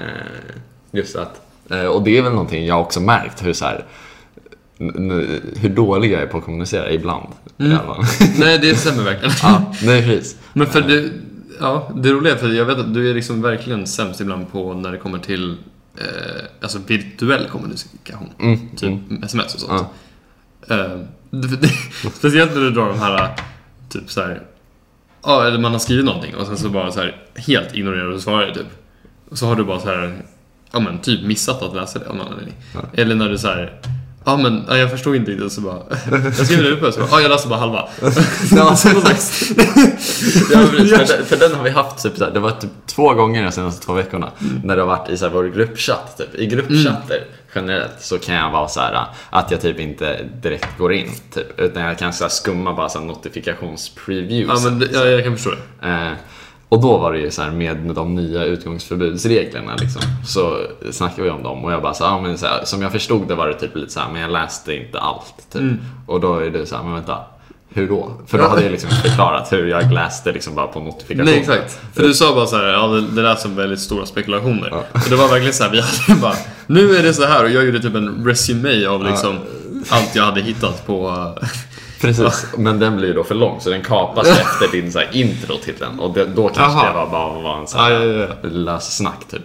[SPEAKER 2] just att, eh, och det är väl någonting jag också märkt hur så här, hur dålig jag är på att kommunicera ibland.
[SPEAKER 1] Mm. Nej, det stämmer verkligen.
[SPEAKER 2] ja, nej precis.
[SPEAKER 1] Men för det, ja, det roliga är för jag vet att du är liksom verkligen sämst ibland på när det kommer till eh, alltså virtuell kommunikation.
[SPEAKER 2] Mm,
[SPEAKER 1] Typ
[SPEAKER 2] mm.
[SPEAKER 1] sms och sånt. Eh, det, det, speciellt när du drar de här, typ så här, ja, eller man har skrivit någonting och sen så bara så här helt ignorerar du svaret typ. Och så har du bara så här, ja men typ missat att läsa det av någon anledning. Eller när du så här, ja men ja, jag förstod inte riktigt så bara, jag skriver det uppe så bara, ja jag läste bara halva.
[SPEAKER 2] Ja, för, den, för den har vi haft typ så här, det var typ två gånger de senaste två veckorna när det har varit i så här, vår gruppchatt. Typ. I gruppchatter generellt så kan jag vara så här att jag typ inte direkt går in typ, utan jag kan så här, skumma bara så här, notifikationspreviews.
[SPEAKER 1] Ja, men det, ja, jag kan förstå det.
[SPEAKER 2] Eh, och då var det ju så här med de nya utgångsförbudsreglerna liksom. Så snackade vi om dem och jag bara så, här, ja, men så här, som jag förstod det var det typ lite så här, men jag läste inte allt. Typ. Och då är det så här, men vänta, hur då? För då hade jag liksom förklarat hur jag läste liksom bara på notifikationer.
[SPEAKER 1] Nej exakt. För du sa bara så här, ja det, där som väldigt stora spekulationer. Och det var verkligen så här, vi hade bara, nu är det så här och jag gjorde typ en resumé av liksom allt jag hade hittat på...
[SPEAKER 2] Precis, men den blir ju då för lång så den kapas efter din så här, intro till den och det, då kanske
[SPEAKER 1] Aha.
[SPEAKER 2] det var bara var en så här,
[SPEAKER 1] Ja, ja, ja.
[SPEAKER 2] lös snack typ.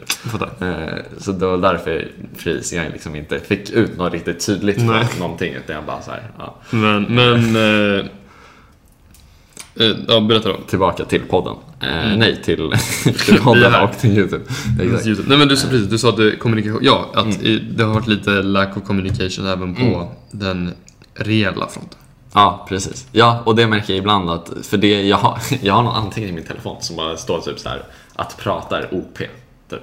[SPEAKER 2] Eh, Så det var därför pris jag liksom inte fick ut något riktigt tydligt
[SPEAKER 1] Nej.
[SPEAKER 2] någonting utan jag bara så här, ja.
[SPEAKER 1] Men, men... Eh, eh, ja, berätta då.
[SPEAKER 2] Tillbaka till podden. Eh, Nej, till, till podden och till YouTube.
[SPEAKER 1] YouTube. Nej men du sa precis, du sa att kommunikation, ja, att i, det har varit lite lack of communication även på den reella fronten.
[SPEAKER 2] Ja, precis. Ja, och det märker jag ibland att, för det, jag har, jag har någon anteckning i min telefon som bara står typ så här att prata är OP. Typ.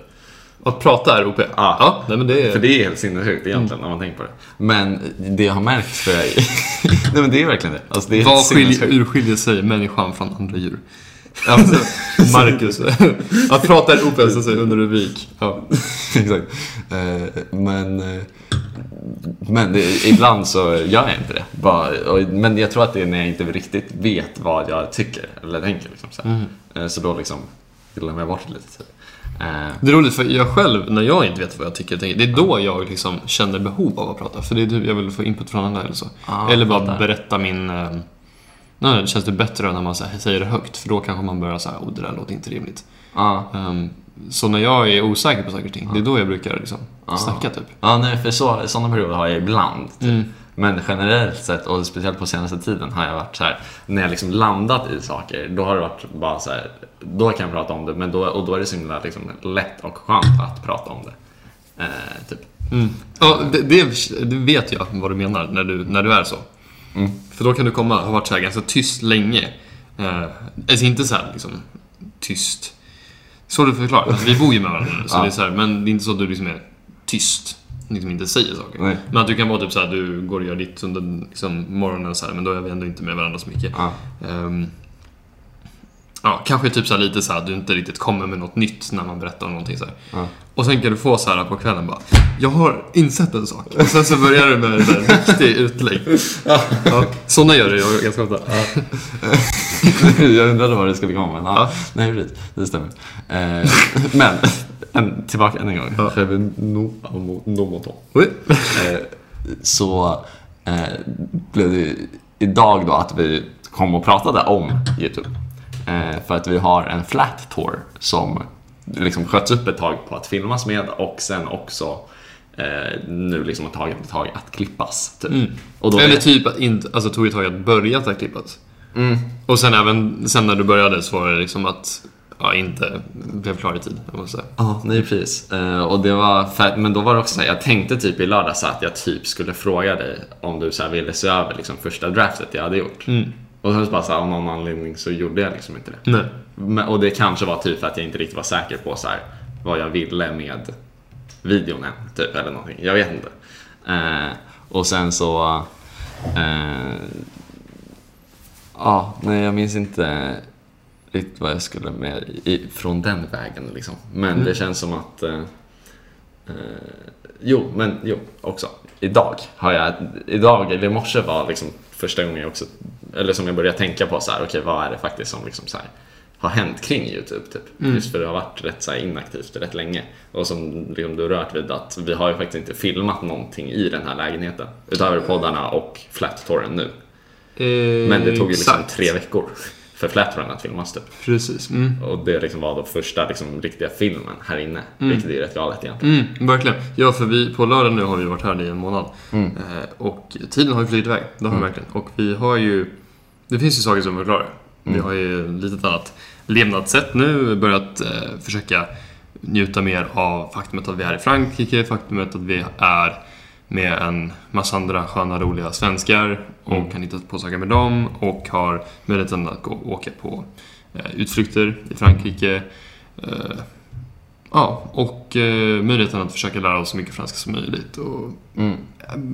[SPEAKER 1] Att prata är OP?
[SPEAKER 2] Ja.
[SPEAKER 1] ja nej, men det är...
[SPEAKER 2] För det är helt sinnessjukt egentligen när man tänker på det. Men det jag har märkt för Nej men det är verkligen det. Alltså, det är
[SPEAKER 1] Vad skiljer, urskiljer sig människan från andra djur? Alltså, Marcus. att prata är OP, så säger under rubrik. Ja.
[SPEAKER 2] Exakt. Eh, Men, eh, men ibland så gör jag inte det. Bara, men jag tror att det är när jag inte riktigt vet vad jag tycker eller tänker. Liksom, så, här. Eh, så då liksom glömmer jag bort lite.
[SPEAKER 1] Det är roligt för jag själv, när jag inte vet vad jag tycker det är då jag liksom känner behov av att prata. För det är då jag vill få input från andra eller så.
[SPEAKER 2] Ah,
[SPEAKER 1] eller bara
[SPEAKER 2] fattar.
[SPEAKER 1] berätta min... Nej, det känns det bättre när man säger det högt, för då kanske man börjar säga oh det där låter inte rimligt.
[SPEAKER 2] Ja,
[SPEAKER 1] Ehm, så när jag är osäker på saker och ting, det är då jag brukar liksom
[SPEAKER 2] Ah.
[SPEAKER 1] snacka typ.
[SPEAKER 2] ja nej, för så, sådana perioder har jag ibland. Typ.
[SPEAKER 1] Mm.
[SPEAKER 2] Men generellt sett, och speciellt på senaste tiden, har jag varit så här när jag liksom landat i saker, då har det varit bara så här, då kan jag prata om det, men då, och då är det så himla liksom, lätt och skönt att prata om det. Eh, typ.
[SPEAKER 1] Mm. Ja, det, det vet jag vad du menar när du, när du är så.
[SPEAKER 2] Mm.
[SPEAKER 1] För då kan du komma, ha varit så här ganska tyst länge. Eh, alltså inte så här liksom tyst. Så du förklarar. Alltså, vi bor ju med varandra så
[SPEAKER 2] Ja.
[SPEAKER 1] det är så här, men det är inte så att du liksom är tyst. Liksom inte säger saker.
[SPEAKER 2] Nej.
[SPEAKER 1] Men att du kan vara typ så här, du går och gör ditt under liksom, morgonen så här, men då är vi ändå inte med varandra så mycket.
[SPEAKER 2] Ja.
[SPEAKER 1] Ehm, ja, kanske typ så lite så här, att du inte riktigt kommer med något nytt när man berättar om någonting så här.
[SPEAKER 2] Ja.
[SPEAKER 1] Och sen kan du få så här på kvällen bara Jag har insett en sak. Och sen så börjar du med en riktig utlägg. Ja. Sådana gör jag ganska ofta.
[SPEAKER 2] jag undrade vad det skulle komma, men ja.
[SPEAKER 1] Ja.
[SPEAKER 2] Nej, precis. Det stämmer. Eh, men, en, tillbaka än en gång.
[SPEAKER 1] Ja.
[SPEAKER 2] Eh, så eh, blev det idag då att vi kom och pratade om YouTube. Eh, för att vi har en flat tour som liksom sköts upp ett tag på att filmas med och sen också eh, nu liksom har tagit ett tag att klippas. Typ. Och då
[SPEAKER 1] Eller typ att inte, alltså tog ett tag att börja ta klippat.
[SPEAKER 2] Mm.
[SPEAKER 1] Och sen även, sen när du började så var det liksom att, ja inte blev klar i tid.
[SPEAKER 2] Ja, nej precis. Eh, och det var för, men då var det också så här, jag tänkte typ i lördags att jag typ skulle fråga dig om du så här ville se över liksom första draftet jag hade gjort.
[SPEAKER 1] Mm.
[SPEAKER 2] Och sen så bara så här, av någon anledning så gjorde jag liksom inte det.
[SPEAKER 1] Nej.
[SPEAKER 2] Men, och det kanske var typ för att jag inte riktigt var säker på så här, vad jag ville med videon än, typ eller någonting. Jag vet inte. Eh, och sen så... Eh, ja, nej jag minns inte riktigt vad jag skulle med i, från den vägen liksom. Men det känns som att... Eh, eh, jo, men jo, också. Idag har jag... Idag, eller i morse var liksom första gången jag också... Eller som jag började tänka på så här, okej vad är det faktiskt som liksom så här, har hänt kring YouTube typ. Just för det har varit rätt så inaktivt rätt länge. Och som liksom du rört vid att vi har ju faktiskt inte filmat någonting i den här lägenheten. Utöver poddarna och flat-touren nu. Men det tog ju liksom
[SPEAKER 1] Exakt.
[SPEAKER 2] tre veckor för flat-touren att filmas typ.
[SPEAKER 1] Precis. Mm.
[SPEAKER 2] Och det liksom var då första liksom, riktiga filmen här inne. Vilket är rätt galet egentligen.
[SPEAKER 1] Mm, verkligen. Ja, för vi, på lördag nu har vi varit här i en månad.
[SPEAKER 2] Mm.
[SPEAKER 1] Eh, och tiden har ju flugit iväg. Det har den verkligen. Och vi har ju... Det finns ju saker som förklarar.
[SPEAKER 2] Mm.
[SPEAKER 1] Vi har ju lite annat levnadssätt nu. Börjat eh, försöka njuta mer av faktumet att vi är i Frankrike, faktumet att vi är med en massa andra sköna, roliga svenskar och
[SPEAKER 2] Mm.
[SPEAKER 1] kan hitta på saker med dem och har möjligheten att gå åka på eh, utflykter i Frankrike. Eh, Ja, och eh, möjligheten att försöka lära oss så mycket franska som möjligt. Och,
[SPEAKER 2] Mm.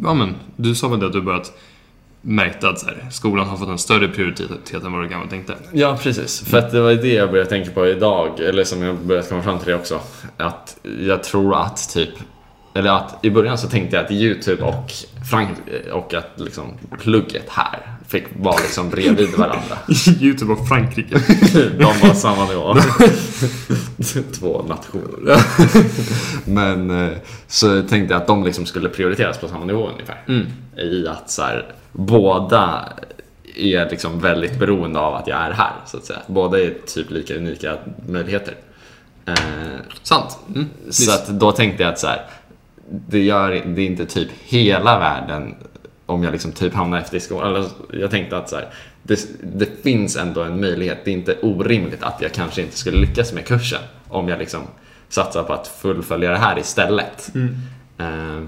[SPEAKER 1] ja, men, du sa väl det att du börjat märkte att så här, skolan har fått en större prioritet än vad du gamla tänkte.
[SPEAKER 2] Ja, precis. För att det var det jag började tänka på idag, eller som jag börjat komma fram till det också. Att jag tror att typ, eller att i början så tänkte jag att YouTube och, Frank och att liksom plugget här fick vara liksom bredvid varandra.
[SPEAKER 1] Youtube och Frankrike.
[SPEAKER 2] De var samma nivå. Två nationer. Men eh, så tänkte jag att de liksom skulle prioriteras på samma nivå ungefär.
[SPEAKER 1] Mm.
[SPEAKER 2] I att så här, båda är liksom väldigt beroende av att jag är här, så att säga. Båda är typ lika unika möjligheter. Eh,
[SPEAKER 1] Sant. Mm.
[SPEAKER 2] så att då tänkte jag att så här, det, gör, det är inte typ hela världen om jag liksom typ hamnar efter i skolan. Eller, jag tänkte att så här, det, det finns ändå en möjlighet. Det är inte orimligt att jag kanske inte skulle lyckas med kursen om jag liksom satsar på att fullfölja det här istället. Eh,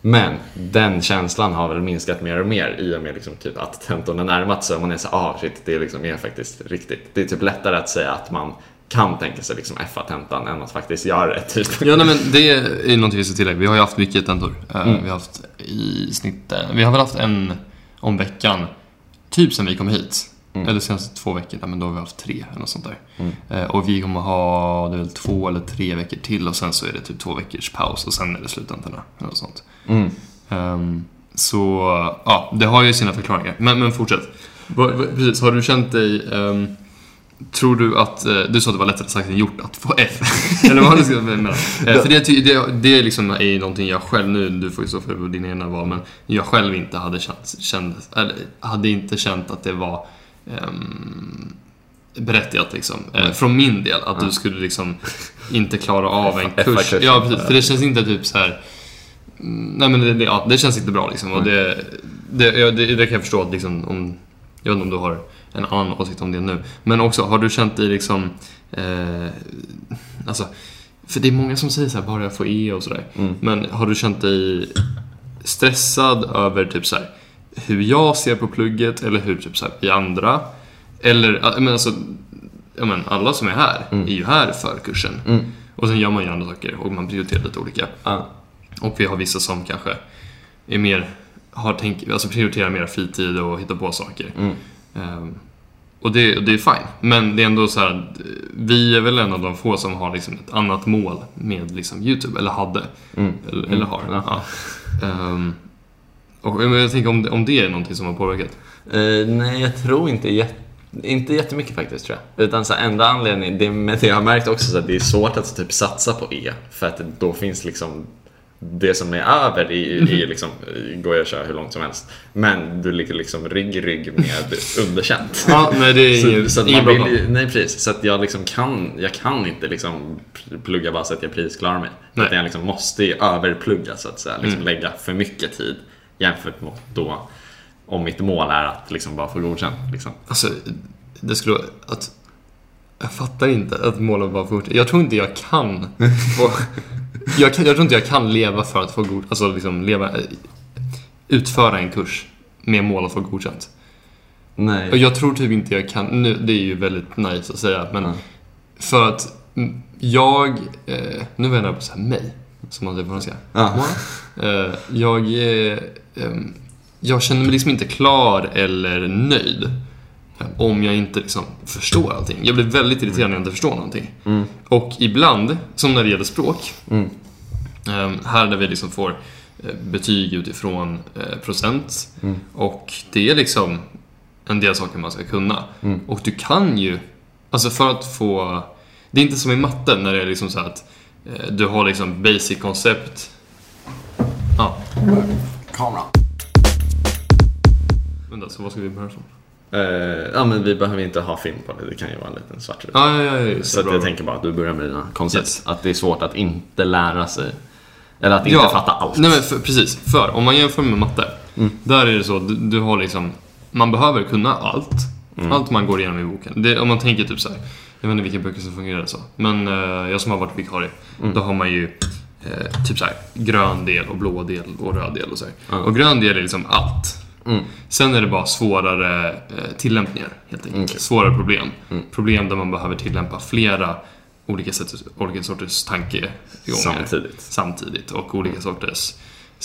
[SPEAKER 2] men den känslan har väl minskat mer och mer i och med liksom typ att tentorna närmat sig och man är så ah shit, det liksom är faktiskt riktigt. Det är typ lättare att säga att man kan tänka sig liksom FA-tentan än att faktiskt göra det. Typ.
[SPEAKER 1] Ja, nej, men det är någonting vi ska tillägga. Vi har ju haft mycket tentor. Eh,
[SPEAKER 2] Mm.
[SPEAKER 1] Vi har haft i snitt, eh, vi har väl haft en om veckan, typ sen vi kom hit.
[SPEAKER 2] Mm.
[SPEAKER 1] Eller senaste två veckorna, men då har vi haft tre eller något sånt där.
[SPEAKER 2] Mm.
[SPEAKER 1] Eh, Och vi kommer ha, det är väl två eller tre veckor till och sen så är det typ två veckors paus och sen är det sluttentorna eller något sånt.
[SPEAKER 2] Mm.
[SPEAKER 1] Ehm, så, ja, det har ju sina förklaringar. Men, men fortsätt. Precis, har du känt dig... ehm, tror du att... eh, Du sa att det var lättare sagt än gjort att få F. Eller vad du ska mena. Eh, För det, det, det liksom är någonting jag själv, nu du får ju stå för dina egna val, men jag själv inte hade känt, känt, eller hade inte känt att det var ehm, berättigat liksom. Eh, från min del, att du skulle liksom inte klara av en kurs. Ja, precis. För det känns inte typ så här. Mm, Nej men det, det, ja, det känns inte bra liksom. Och det, det, det, det kan jag förstå att liksom, om, jag vet inte om du har en annan åsikt om det nu. Men också, har du känt dig liksom, eh, alltså, för det är många som säger så här, bara jag får E och sådär.
[SPEAKER 2] Mm.
[SPEAKER 1] Men har du känt dig stressad över typ så här, hur jag ser på plugget eller hur typ så här, vi andra? Eller, menar alltså, jag menar, alla som är här
[SPEAKER 2] Mm.
[SPEAKER 1] är ju här för kursen.
[SPEAKER 2] Mm.
[SPEAKER 1] Och sen gör man ju andra saker och man prioriterar lite olika.
[SPEAKER 2] Ja.
[SPEAKER 1] Och vi har vissa som kanske är mer, har tänk, alltså prioriterar mer fritid och hittar på saker.
[SPEAKER 2] Mm.
[SPEAKER 1] Ehm, och det, och det är fine. Men det är ändå så här, vi är väl en av de få som har liksom ett annat mål med liksom YouTube, eller hade.
[SPEAKER 2] Mm.
[SPEAKER 1] Eller,
[SPEAKER 2] Mm.
[SPEAKER 1] eller har.
[SPEAKER 2] Ja.
[SPEAKER 1] Ja. Ehm, och jag tänker om det, om det är någonting som har påverkat.
[SPEAKER 2] Eh, nej, jag tror inte jät- inte jättemycket faktiskt tror jag. Utan så enda anledningen, det, men jag har märkt också så att det är svårt att typ satsa på E. För att då finns liksom det som är över i, i liksom, går jag att köra hur långt som helst. Men du ligger liksom rygg i rygg med underkänt.
[SPEAKER 1] Ja, nej det är ingen,
[SPEAKER 2] Så, så
[SPEAKER 1] ingen
[SPEAKER 2] vill, ju- nej precis, så att jag liksom kan, jag kan inte liksom plugga bara så att jag prisklarar mig.
[SPEAKER 1] Nej.
[SPEAKER 2] Utan jag liksom måste ju överplugga så att säga, liksom
[SPEAKER 1] Mm.
[SPEAKER 2] lägga för mycket tid jämfört mot då om mitt mål är att liksom bara få godkänt. Liksom.
[SPEAKER 1] Alltså, det skulle att jag fattar inte att målet var fort. Jag tror inte jag kan få, jag, kan, jag tror inte jag kan leva för att få god, alltså liksom leva, eh, utföra en kurs med mål att få godkänt. Och
[SPEAKER 2] Nej.
[SPEAKER 1] jag tror typ inte jag kan, nu, det är ju väldigt nice att säga, men
[SPEAKER 2] Ja.
[SPEAKER 1] för att mm, jag, eh, nu vänder jag på så här mig, som man säger på franska.
[SPEAKER 2] Ja.
[SPEAKER 1] Eh, jag, eh, jag känner mig liksom inte klar eller nöjd eh, om jag inte liksom förstår allting. Jag blir väldigt irriterad när jag inte förstår någonting.
[SPEAKER 2] Mm.
[SPEAKER 1] Och ibland, som när det gäller språk,
[SPEAKER 2] Mm.
[SPEAKER 1] Eh, här där vi liksom får eh, betyg utifrån eh, procent
[SPEAKER 2] Mm.
[SPEAKER 1] och det är liksom en del saker man ska kunna.
[SPEAKER 2] Mm.
[SPEAKER 1] Och du kan ju, alltså för att få, det är inte som i matten när det är liksom så att eh, du har liksom basic koncept. Ja,
[SPEAKER 2] Kamera.
[SPEAKER 1] vänta, så vad ska vi börja från?
[SPEAKER 2] Eh, ja men vi behöver inte ha film på det, det kan ju vara en liten svart ruta.
[SPEAKER 1] Ja, ja, ja, ja
[SPEAKER 2] Så jag tänker bara att du börjar med dina koncept.
[SPEAKER 1] Yes.
[SPEAKER 2] Att det är svårt att inte lära sig. Eller att inte
[SPEAKER 1] ja,
[SPEAKER 2] fatta allt.
[SPEAKER 1] Nej men för, precis, för om man jämför med matte,
[SPEAKER 2] Mm.
[SPEAKER 1] där är det så, du, du har liksom, man behöver kunna allt.
[SPEAKER 2] Mm.
[SPEAKER 1] Allt man går igenom i boken. Det, om man tänker typ så här, jag vet inte vilka böcker som fungerar så, men eh, jag som har varit vikarie,
[SPEAKER 2] Mm.
[SPEAKER 1] då har man ju eh, typ så här, grön del och blå del och röd del och så.
[SPEAKER 2] Ja.
[SPEAKER 1] Och grön del är liksom allt.
[SPEAKER 2] Mm.
[SPEAKER 1] Sen är det bara svårare eh, tillämpningar, helt enkelt.
[SPEAKER 2] Okej.
[SPEAKER 1] Svårare problem.
[SPEAKER 2] Mm.
[SPEAKER 1] Problem där man behöver tillämpa flera olika, sätt, olika sorters tankegångar
[SPEAKER 2] Samtidigt.
[SPEAKER 1] samtidigt och olika sorters,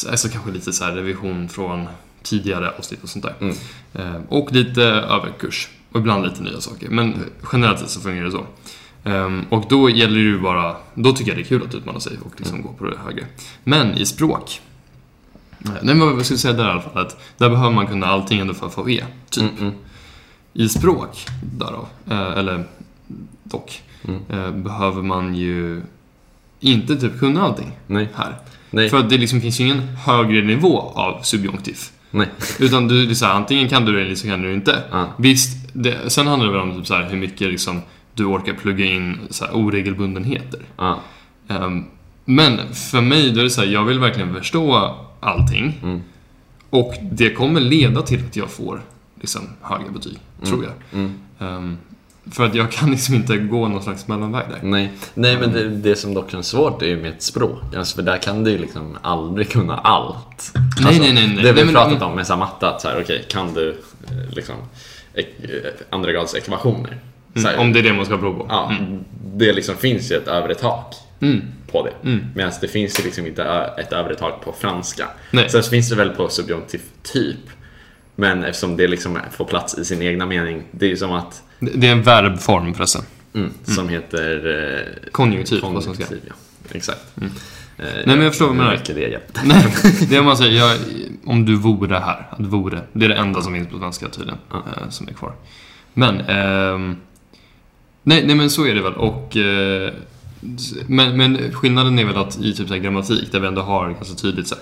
[SPEAKER 1] alltså kanske lite så här revision från tidigare avsnitt och sånt där.
[SPEAKER 2] Mm.
[SPEAKER 1] Eh, och lite överkurs och ibland lite nya saker. Men generellt sett så fungerar det så. Ehm, och då gäller det ju bara, då tycker jag det är kul att utmana sig och liksom gå på det högre. Men i språk, nej men vad jag skulle säga där i alla fall, att där behöver man kunna allting ändå för att få E, typ.
[SPEAKER 2] Mm, mm.
[SPEAKER 1] I språk, därav, eh, eller dock,
[SPEAKER 2] Mm.
[SPEAKER 1] eh, behöver man ju inte typ kunna allting
[SPEAKER 2] Nej.
[SPEAKER 1] här.
[SPEAKER 2] Nej.
[SPEAKER 1] För att det liksom finns ju ingen högre nivå av subjunktiv.
[SPEAKER 2] Nej.
[SPEAKER 1] Utan du, det är här, antingen kan du det eller så kan du inte.
[SPEAKER 2] Ja.
[SPEAKER 1] Visst, det, sen handlar det väl om typ så här, hur mycket liksom, du orkar plugga in så här, oregelbundenheter.
[SPEAKER 2] Ja.
[SPEAKER 1] Ehm, men för mig, då är det så här, jag vill verkligen förstå allting.
[SPEAKER 2] Mm.
[SPEAKER 1] Och det kommer leda till att jag får liksom, höga betyg, tror jag.
[SPEAKER 2] Mm.
[SPEAKER 1] Ehm, för att jag kan liksom inte gå någon slags mellanväg där.
[SPEAKER 2] Nej, Nej men det, det som dock känns svårt är ju med ett språk. Alltså, för där kan du ju liksom aldrig kunna allt.
[SPEAKER 1] Nej,
[SPEAKER 2] Alltså,
[SPEAKER 1] nej, nej, nej.
[SPEAKER 2] Det har vi
[SPEAKER 1] Nej, men-
[SPEAKER 2] pratat om med så matte, att så här, okej, kan du eh, liksom ek, eh, andra grads ekvationer? Så här,
[SPEAKER 1] Mm, om det är det man ska prova på.
[SPEAKER 2] Ja, det liksom finns ju ett övre tak
[SPEAKER 1] Mm.
[SPEAKER 2] på det. Medan det finns ju liksom inte ett övre tak på franska.
[SPEAKER 1] Nej.
[SPEAKER 2] Sen finns det väl på subjunktiv typ. Men eftersom det liksom får plats i sin egna mening, det är ju som att,
[SPEAKER 1] Det är en verbform förresten.
[SPEAKER 2] mm, som heter eh,
[SPEAKER 1] Konjunktiv på
[SPEAKER 2] konjunktiv. Ja. Exakt. Eh,
[SPEAKER 1] Nej, men jag förstår vad du menar.
[SPEAKER 2] det hjälpte.
[SPEAKER 1] Nej, det är man säger, jag, om du vore här. Att vore. Det är det enda som finns på svenska tydligen. eh, som är kvar. Men, ehm, nej, nej men så är det väl. Och, eh, men, men skillnaden är väl att i typ så grammatik, där vi ändå har ganska tydligt så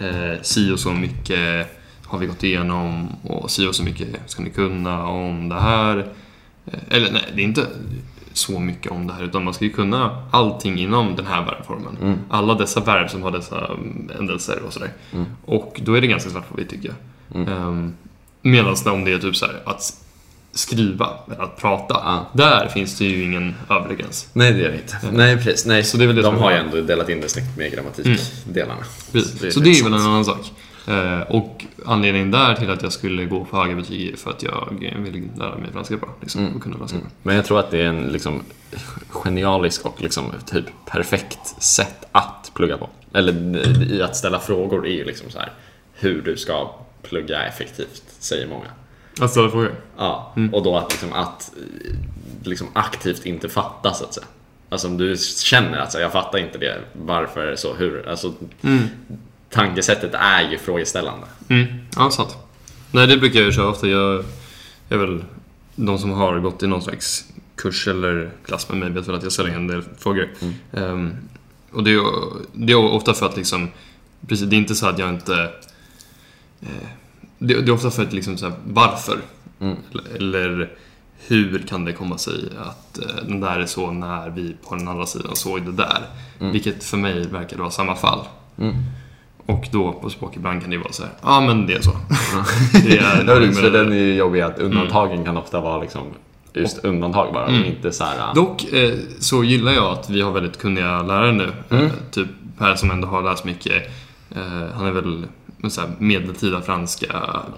[SPEAKER 1] här, eh, si och så mycket har vi gått igenom och si och så mycket ska ni kunna om det här. Eh, Eller nej, det är inte så mycket om det här utan man ska ju kunna allting inom den här verbformen. Alla dessa verb som har dessa mm, ändelser och sådär. Och då är det ganska svart på vitt tycker jag. Um, Medan om det är typ så här att skriva eller att prata,
[SPEAKER 2] Ja.
[SPEAKER 1] där finns det ju ingen övre gräns.
[SPEAKER 2] Nej, det gör det inte. Nej, precis. Nej,
[SPEAKER 1] Så det är väl det
[SPEAKER 2] de har
[SPEAKER 1] är-
[SPEAKER 2] ju ändå delat in det snyggt med grammatikdelarna.
[SPEAKER 1] Precis. Så det är väl en annan sak. Eh, och anledningen där till att jag skulle gå på höga betyg är för att jag vill lära mig franska bra. Liksom, och kunna franska bra.
[SPEAKER 2] Men jag tror att det är en liksom genialisk och liksom typ perfekt sätt att plugga på. Eller i att ställa frågor är ju liksom så här hur du ska plugga effektivt, säger många.
[SPEAKER 1] Att ställa frågor?
[SPEAKER 2] Ja, och då att, liksom, att liksom aktivt inte fatta så att säga. Alltså om du känner att så här, jag fattar inte det, varför så, hur? Alltså, tankesättet är ju frågeställande.
[SPEAKER 1] Mm, ja, sant. Nej, det brukar jag ju köra ofta. Jag är väl de som har gått i någon slags kurs eller klass med mig vet väl att jag ställer en del frågor. Ehm, och det är, det är ofta för att liksom, precis, det är inte så att jag inte... Eh, det, det är ofta för att liksom så här, varför? Eller, eller hur kan det komma sig att eh, den där är så när vi på den andra sidan såg det där? Vilket för mig verkar vara samma fall. Och då på språk ibland kan det vara så här, ja men det är så. det är,
[SPEAKER 2] precis, för den är ju jobbig att undantagen kan ofta vara liksom just undantag bara, och inte så här...
[SPEAKER 1] Dock eh, så gillar jag att vi har väldigt kunniga lärare nu. Eh, typ Per som ändå har läst mycket. Eh, han är väl så här medeltida franska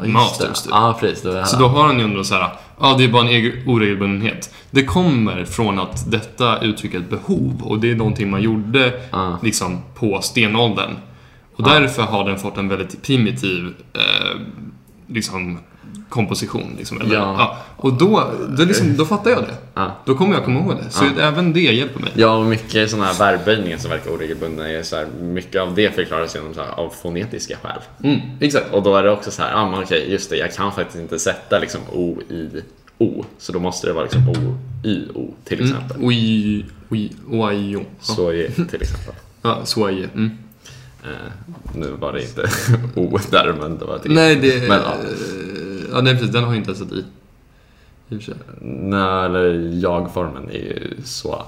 [SPEAKER 1] masters typ.
[SPEAKER 2] Ja, precis. Det
[SPEAKER 1] Så då har han ju ändå så här, ja det är bara en oregelbundenhet. Det kommer från att detta uttrycker ett behov och det är någonting man gjorde
[SPEAKER 2] Ja.
[SPEAKER 1] liksom på stenåldern. Och därför har den fått en väldigt primitiv eh, liksom komposition. Liksom, eller,
[SPEAKER 2] Ja.
[SPEAKER 1] ja. Och då, då, liksom, då fattar jag det.
[SPEAKER 2] Ja.
[SPEAKER 1] Då kommer jag komma ihåg det. Så även det hjälper mig.
[SPEAKER 2] Ja, och mycket sådana här verbböjningar som verkar oregelbundna är så här, mycket av det förklaras genom så här, av fonetiska skäl.
[SPEAKER 1] Mm, exakt.
[SPEAKER 2] Och då är det också så här, ja men okej, just det, jag kan faktiskt inte sätta liksom O i O, så då måste det vara liksom O i O till exempel.
[SPEAKER 1] Oj, oj, oj, oj. Ja,
[SPEAKER 2] Så är till exempel.
[SPEAKER 1] ja soye. Mm.
[SPEAKER 2] Eh, nu var det inte O där, men det var ett
[SPEAKER 1] Nej, det...
[SPEAKER 2] Men, ja.
[SPEAKER 1] ja, nej, precis. Den har ju inte ens ett i. Och.
[SPEAKER 2] Nej, eller jag-formen är ju så.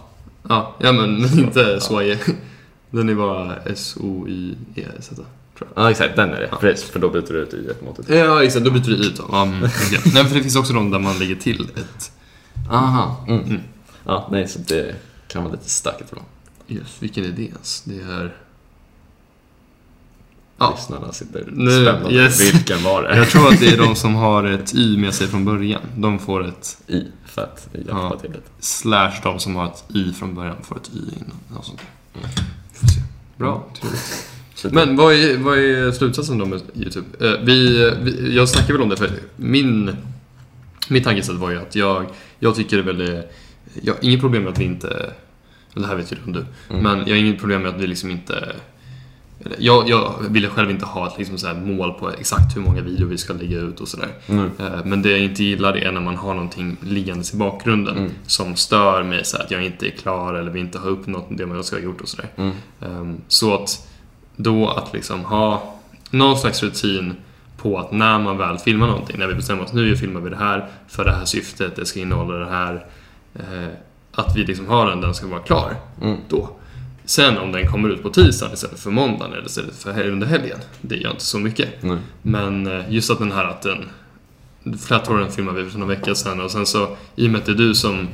[SPEAKER 1] Ja, ja men men inte soye. Den är bara S-O-I-E-Z. Tror jag.
[SPEAKER 2] Ja, exakt, den är det. Precis, för då byter du ut i ett mot ett
[SPEAKER 1] Ja, exakt. Då byter du ut dem. Ja, mm, okej. Nej, för det finns också de där man lägger till ett...
[SPEAKER 2] Aha. Mm. Ja, nej, så det kan vara lite stökigt ibland.
[SPEAKER 1] Just, vilken är det ens? Det är... Ja.
[SPEAKER 2] Lyssnarna sitter
[SPEAKER 1] Nu,
[SPEAKER 2] spända.
[SPEAKER 1] yes.
[SPEAKER 2] Vilken var det?
[SPEAKER 1] Jag tror att det är de som har ett Y med sig från början. De får ett
[SPEAKER 2] I, för att hjälpa
[SPEAKER 1] Ja.
[SPEAKER 2] till lite.
[SPEAKER 1] slash de som har ett I från början får ett Y innan. Något sånt. Vi får se. Bra, trevligt.
[SPEAKER 2] Så det-
[SPEAKER 1] Men vad är, vad är slutsatsen då med YouTube? Eh, vi, vi, jag snackade väl om det för min, mitt tankesätt var ju att jag, jag tycker det är väldigt, jag har inget problem med att vi inte, det här vet ju du, men jag har inget problem med att vi liksom inte jag, jag ville själv inte ha ett liksom så här mål på exakt hur många videor vi ska lägga ut och sådär.
[SPEAKER 2] Mm.
[SPEAKER 1] Men det jag inte gillar är när man har någonting liggandes i bakgrunden
[SPEAKER 2] Mm.
[SPEAKER 1] som stör mig så att jag inte är klar eller vi inte har uppnått det man ska ha gjort och sådär.
[SPEAKER 2] Mm.
[SPEAKER 1] Ehm, Så att då att liksom ha någon slags rutin på att när man väl filmar någonting, när vi bestämmer oss nu filmar vi det här för det här syftet, det ska innehålla det här. Eh, att vi liksom har den, den ska vara klar
[SPEAKER 2] Mm.
[SPEAKER 1] då. Sen om den kommer ut på tisdagen istället för måndagen eller istället för under helgen, det gör inte så mycket.
[SPEAKER 2] Nej.
[SPEAKER 1] Men eh, just att den här att den Flat-Torren filmade vi för några veckor sedan och sen så i och med att det är du som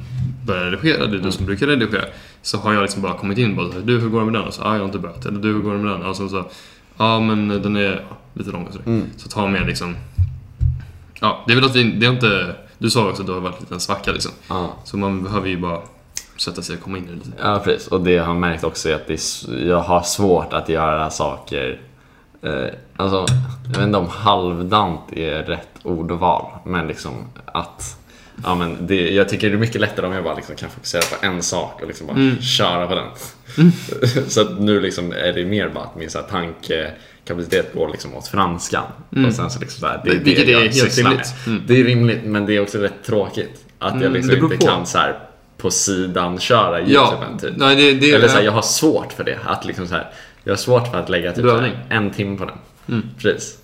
[SPEAKER 1] börjar redigera, det är du som brukar redigera så har jag liksom bara kommit in och bara du hur går det med den? Och så, ah, jag har inte börjat. Eller du hur går det med den? Och sen så, ja men den är lite lång och sådär.
[SPEAKER 2] Mm.
[SPEAKER 1] Så ta med liksom, ja det är väl att vi, det är inte, du sa också att det har varit en liten svacka liksom.
[SPEAKER 2] Ja.
[SPEAKER 1] Så man behöver ju bara sätta sig och komma in i det lite.
[SPEAKER 2] Ja, precis. Och det jag har märkt också är att är, jag har svårt att göra saker eh, Alltså, jag vet inte om halvdant är rätt ordval, men liksom att Ja, men det, jag tycker det är mycket lättare om jag bara liksom kan fokusera på en sak och liksom bara
[SPEAKER 1] Mm.
[SPEAKER 2] köra på den. så att nu liksom är det mer bara att min så här tankekapacitet går liksom åt franskan. Och sen så liksom så här, det är
[SPEAKER 1] Mm. Vilket
[SPEAKER 2] det
[SPEAKER 1] är helt rimligt. Mm.
[SPEAKER 2] Det är rimligt, men det är också rätt tråkigt. Att jag
[SPEAKER 1] Mm,
[SPEAKER 2] liksom inte
[SPEAKER 1] på.
[SPEAKER 2] kan så här på sidan köra
[SPEAKER 1] Ja,
[SPEAKER 2] typ.
[SPEAKER 1] nej det, det
[SPEAKER 2] Eller så här, jag har svårt för det. Att liksom så här, jag har svårt för att lägga typ här, en timme på den.
[SPEAKER 1] Mm.
[SPEAKER 2] Precis.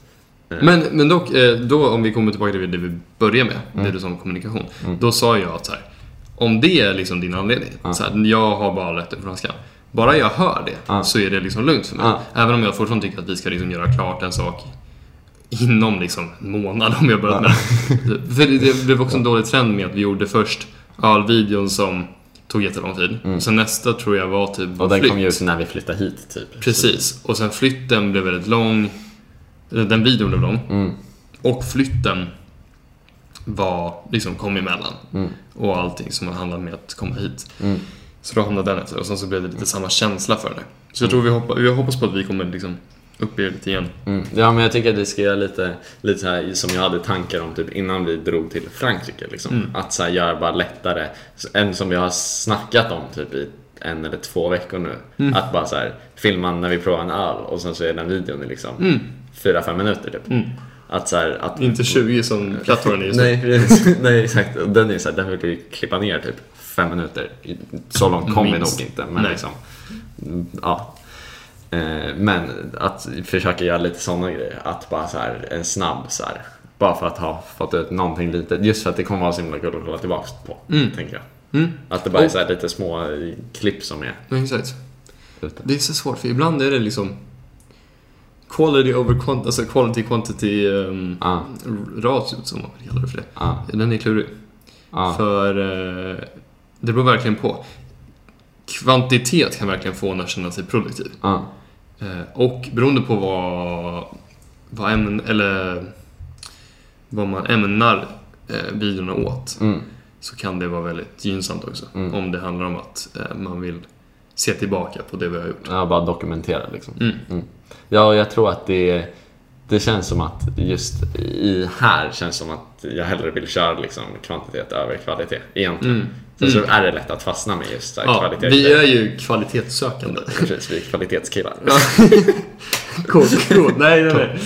[SPEAKER 1] Men, men dock, eh, då om vi kommer tillbaka till det vi börjar med,
[SPEAKER 2] Mm.
[SPEAKER 1] det du sa om kommunikation. Då sa jag att så här, om det är liksom din anledning, så här, jag har bara lätt för franskan. Bara jag hör det
[SPEAKER 2] Ja.
[SPEAKER 1] så är det liksom lugnt för mig. Även om jag fortfarande tycker att vi ska liksom göra klart en sak inom liksom en månad om jag börjat med det. För det, det blev också en dålig trend med att vi gjorde först ja, videon som tog jättelång tid. Sen nästa tror jag var typ
[SPEAKER 2] Mm. Och den
[SPEAKER 1] flytt.
[SPEAKER 2] kom ju ut när vi flyttade hit typ.
[SPEAKER 1] Precis. Och sen flytten blev väldigt lång. Den videon blev lång.
[SPEAKER 2] Mm.
[SPEAKER 1] Och flytten var, liksom kom emellan.
[SPEAKER 2] Mm.
[SPEAKER 1] Och allting som handlade med att komma hit.
[SPEAKER 2] Mm.
[SPEAKER 1] Så då hamnade den efter och sen så blev det lite samma känsla för det. Så jag tror vi hoppas, vi hoppas på att vi kommer liksom upp lite igen.
[SPEAKER 2] Mm. Ja men jag tycker att vi ska göra lite, lite så här som jag hade tankar om typ innan vi drog till Frankrike. Liksom.
[SPEAKER 1] Mm.
[SPEAKER 2] Att så här, göra bara lättare, en som vi har snackat om typ i en eller två veckor nu.
[SPEAKER 1] Mm.
[SPEAKER 2] Att bara så här, filma när vi provar en öl och sen så är den videon i liksom
[SPEAKER 1] Mm.
[SPEAKER 2] fyra fem minuter typ.
[SPEAKER 1] Mm.
[SPEAKER 2] Att så här, att
[SPEAKER 1] Inte 20 som plattformen är just nu.
[SPEAKER 2] Nej, nej exakt. Den är så här, den vill vi klippa ner typ fem minuter. Så långt kom vi nog inte. Men
[SPEAKER 1] Nej.
[SPEAKER 2] liksom, ja. Eh, Men att försöka göra lite sådana grejer. Att bara så här, en snabb så här. Bara för att ha fått ut någonting litet. Just för att det kommer vara så himla kul att kolla tillbaka på.
[SPEAKER 1] Mm.
[SPEAKER 2] Tänker jag.
[SPEAKER 1] Mm.
[SPEAKER 2] Att det bara är så här lite små eh, klipp som är
[SPEAKER 1] Ja, exakt.
[SPEAKER 2] ute.
[SPEAKER 1] Det är så svårt för ibland är det liksom quality over quantity, alltså quality quantity um,
[SPEAKER 2] Ja,
[SPEAKER 1] ratiot som man vill kalla det för det.
[SPEAKER 2] ja,
[SPEAKER 1] Den är klurig.
[SPEAKER 2] ja.
[SPEAKER 1] För eh, det beror verkligen på. Kvantitet kan verkligen få en att känna sig produktiv.
[SPEAKER 2] Ja.
[SPEAKER 1] Eh, och beroende på vad, vad ämnen, eller vad man ämnar eh, videorna åt
[SPEAKER 2] Mm.
[SPEAKER 1] så kan det vara väldigt gynnsamt också.
[SPEAKER 2] Mm.
[SPEAKER 1] Om det handlar om att eh, man vill se tillbaka på det vi har gjort.
[SPEAKER 2] Ja, bara dokumentera liksom.
[SPEAKER 1] Mm.
[SPEAKER 2] Ja, och jag tror att det, det känns som att just i här känns som att jag hellre vill köra liksom kvantitet över kvalitet egentligen.
[SPEAKER 1] Mm.
[SPEAKER 2] Sen så är det lätt att fastna med just
[SPEAKER 1] Ja,
[SPEAKER 2] kvalitet.
[SPEAKER 1] vi är ju kvalitetssökande.
[SPEAKER 2] Precis, vi är kvalitetskillar.
[SPEAKER 1] Ja. Coolt, coolt. Nej, nej, nej.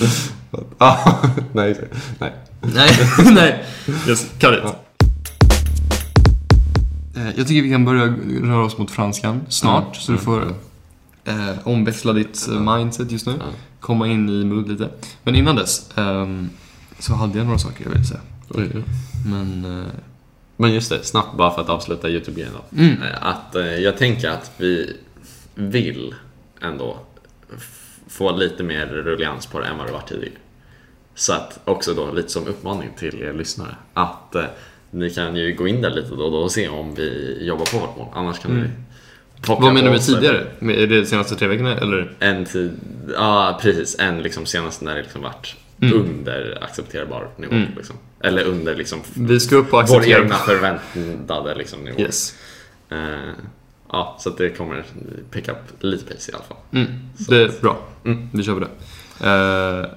[SPEAKER 2] Ja, nej, nej.
[SPEAKER 1] Nej, nej. Yes, cut it. Jag tycker vi kan börja röra oss mot franskan snart,
[SPEAKER 2] Mm.
[SPEAKER 1] så du får eh, omväxla ditt eh, mindset just nu.
[SPEAKER 2] Ja.
[SPEAKER 1] Komma in i mood lite. Men innan dess ehm, så hade jag några saker jag ville säga. Men... Eh,
[SPEAKER 2] Men just det, snabbt bara för att avsluta YouTube-grejen då.
[SPEAKER 1] mm,
[SPEAKER 2] Eh, Att eh, jag tänker att vi vill ändå få lite mer rullians på det än vad det var tidigare. Så att också då lite som uppmaning till er lyssnare att eh, ni kan ju gå in där lite då och då och se om vi jobbar på vårt mål. Annars kan
[SPEAKER 1] Mm.
[SPEAKER 2] plocka
[SPEAKER 1] vad menar du med tidigare? Är det de senaste tre veckorna eller?
[SPEAKER 2] En tid, ja precis, en liksom senast när det liksom varit
[SPEAKER 1] Mm.
[SPEAKER 2] under accepterbar nivå.
[SPEAKER 1] Mm.
[SPEAKER 2] Liksom. Eller under liksom
[SPEAKER 1] Vi ska upp och
[SPEAKER 2] vår egna förväntade liksom, nivå.
[SPEAKER 1] Yes.
[SPEAKER 2] Eh, ja, så att det kommer pick up lite pace i alla fall.
[SPEAKER 1] Mm, det är bra.
[SPEAKER 2] Mm.
[SPEAKER 1] Vi kör på det. Eh,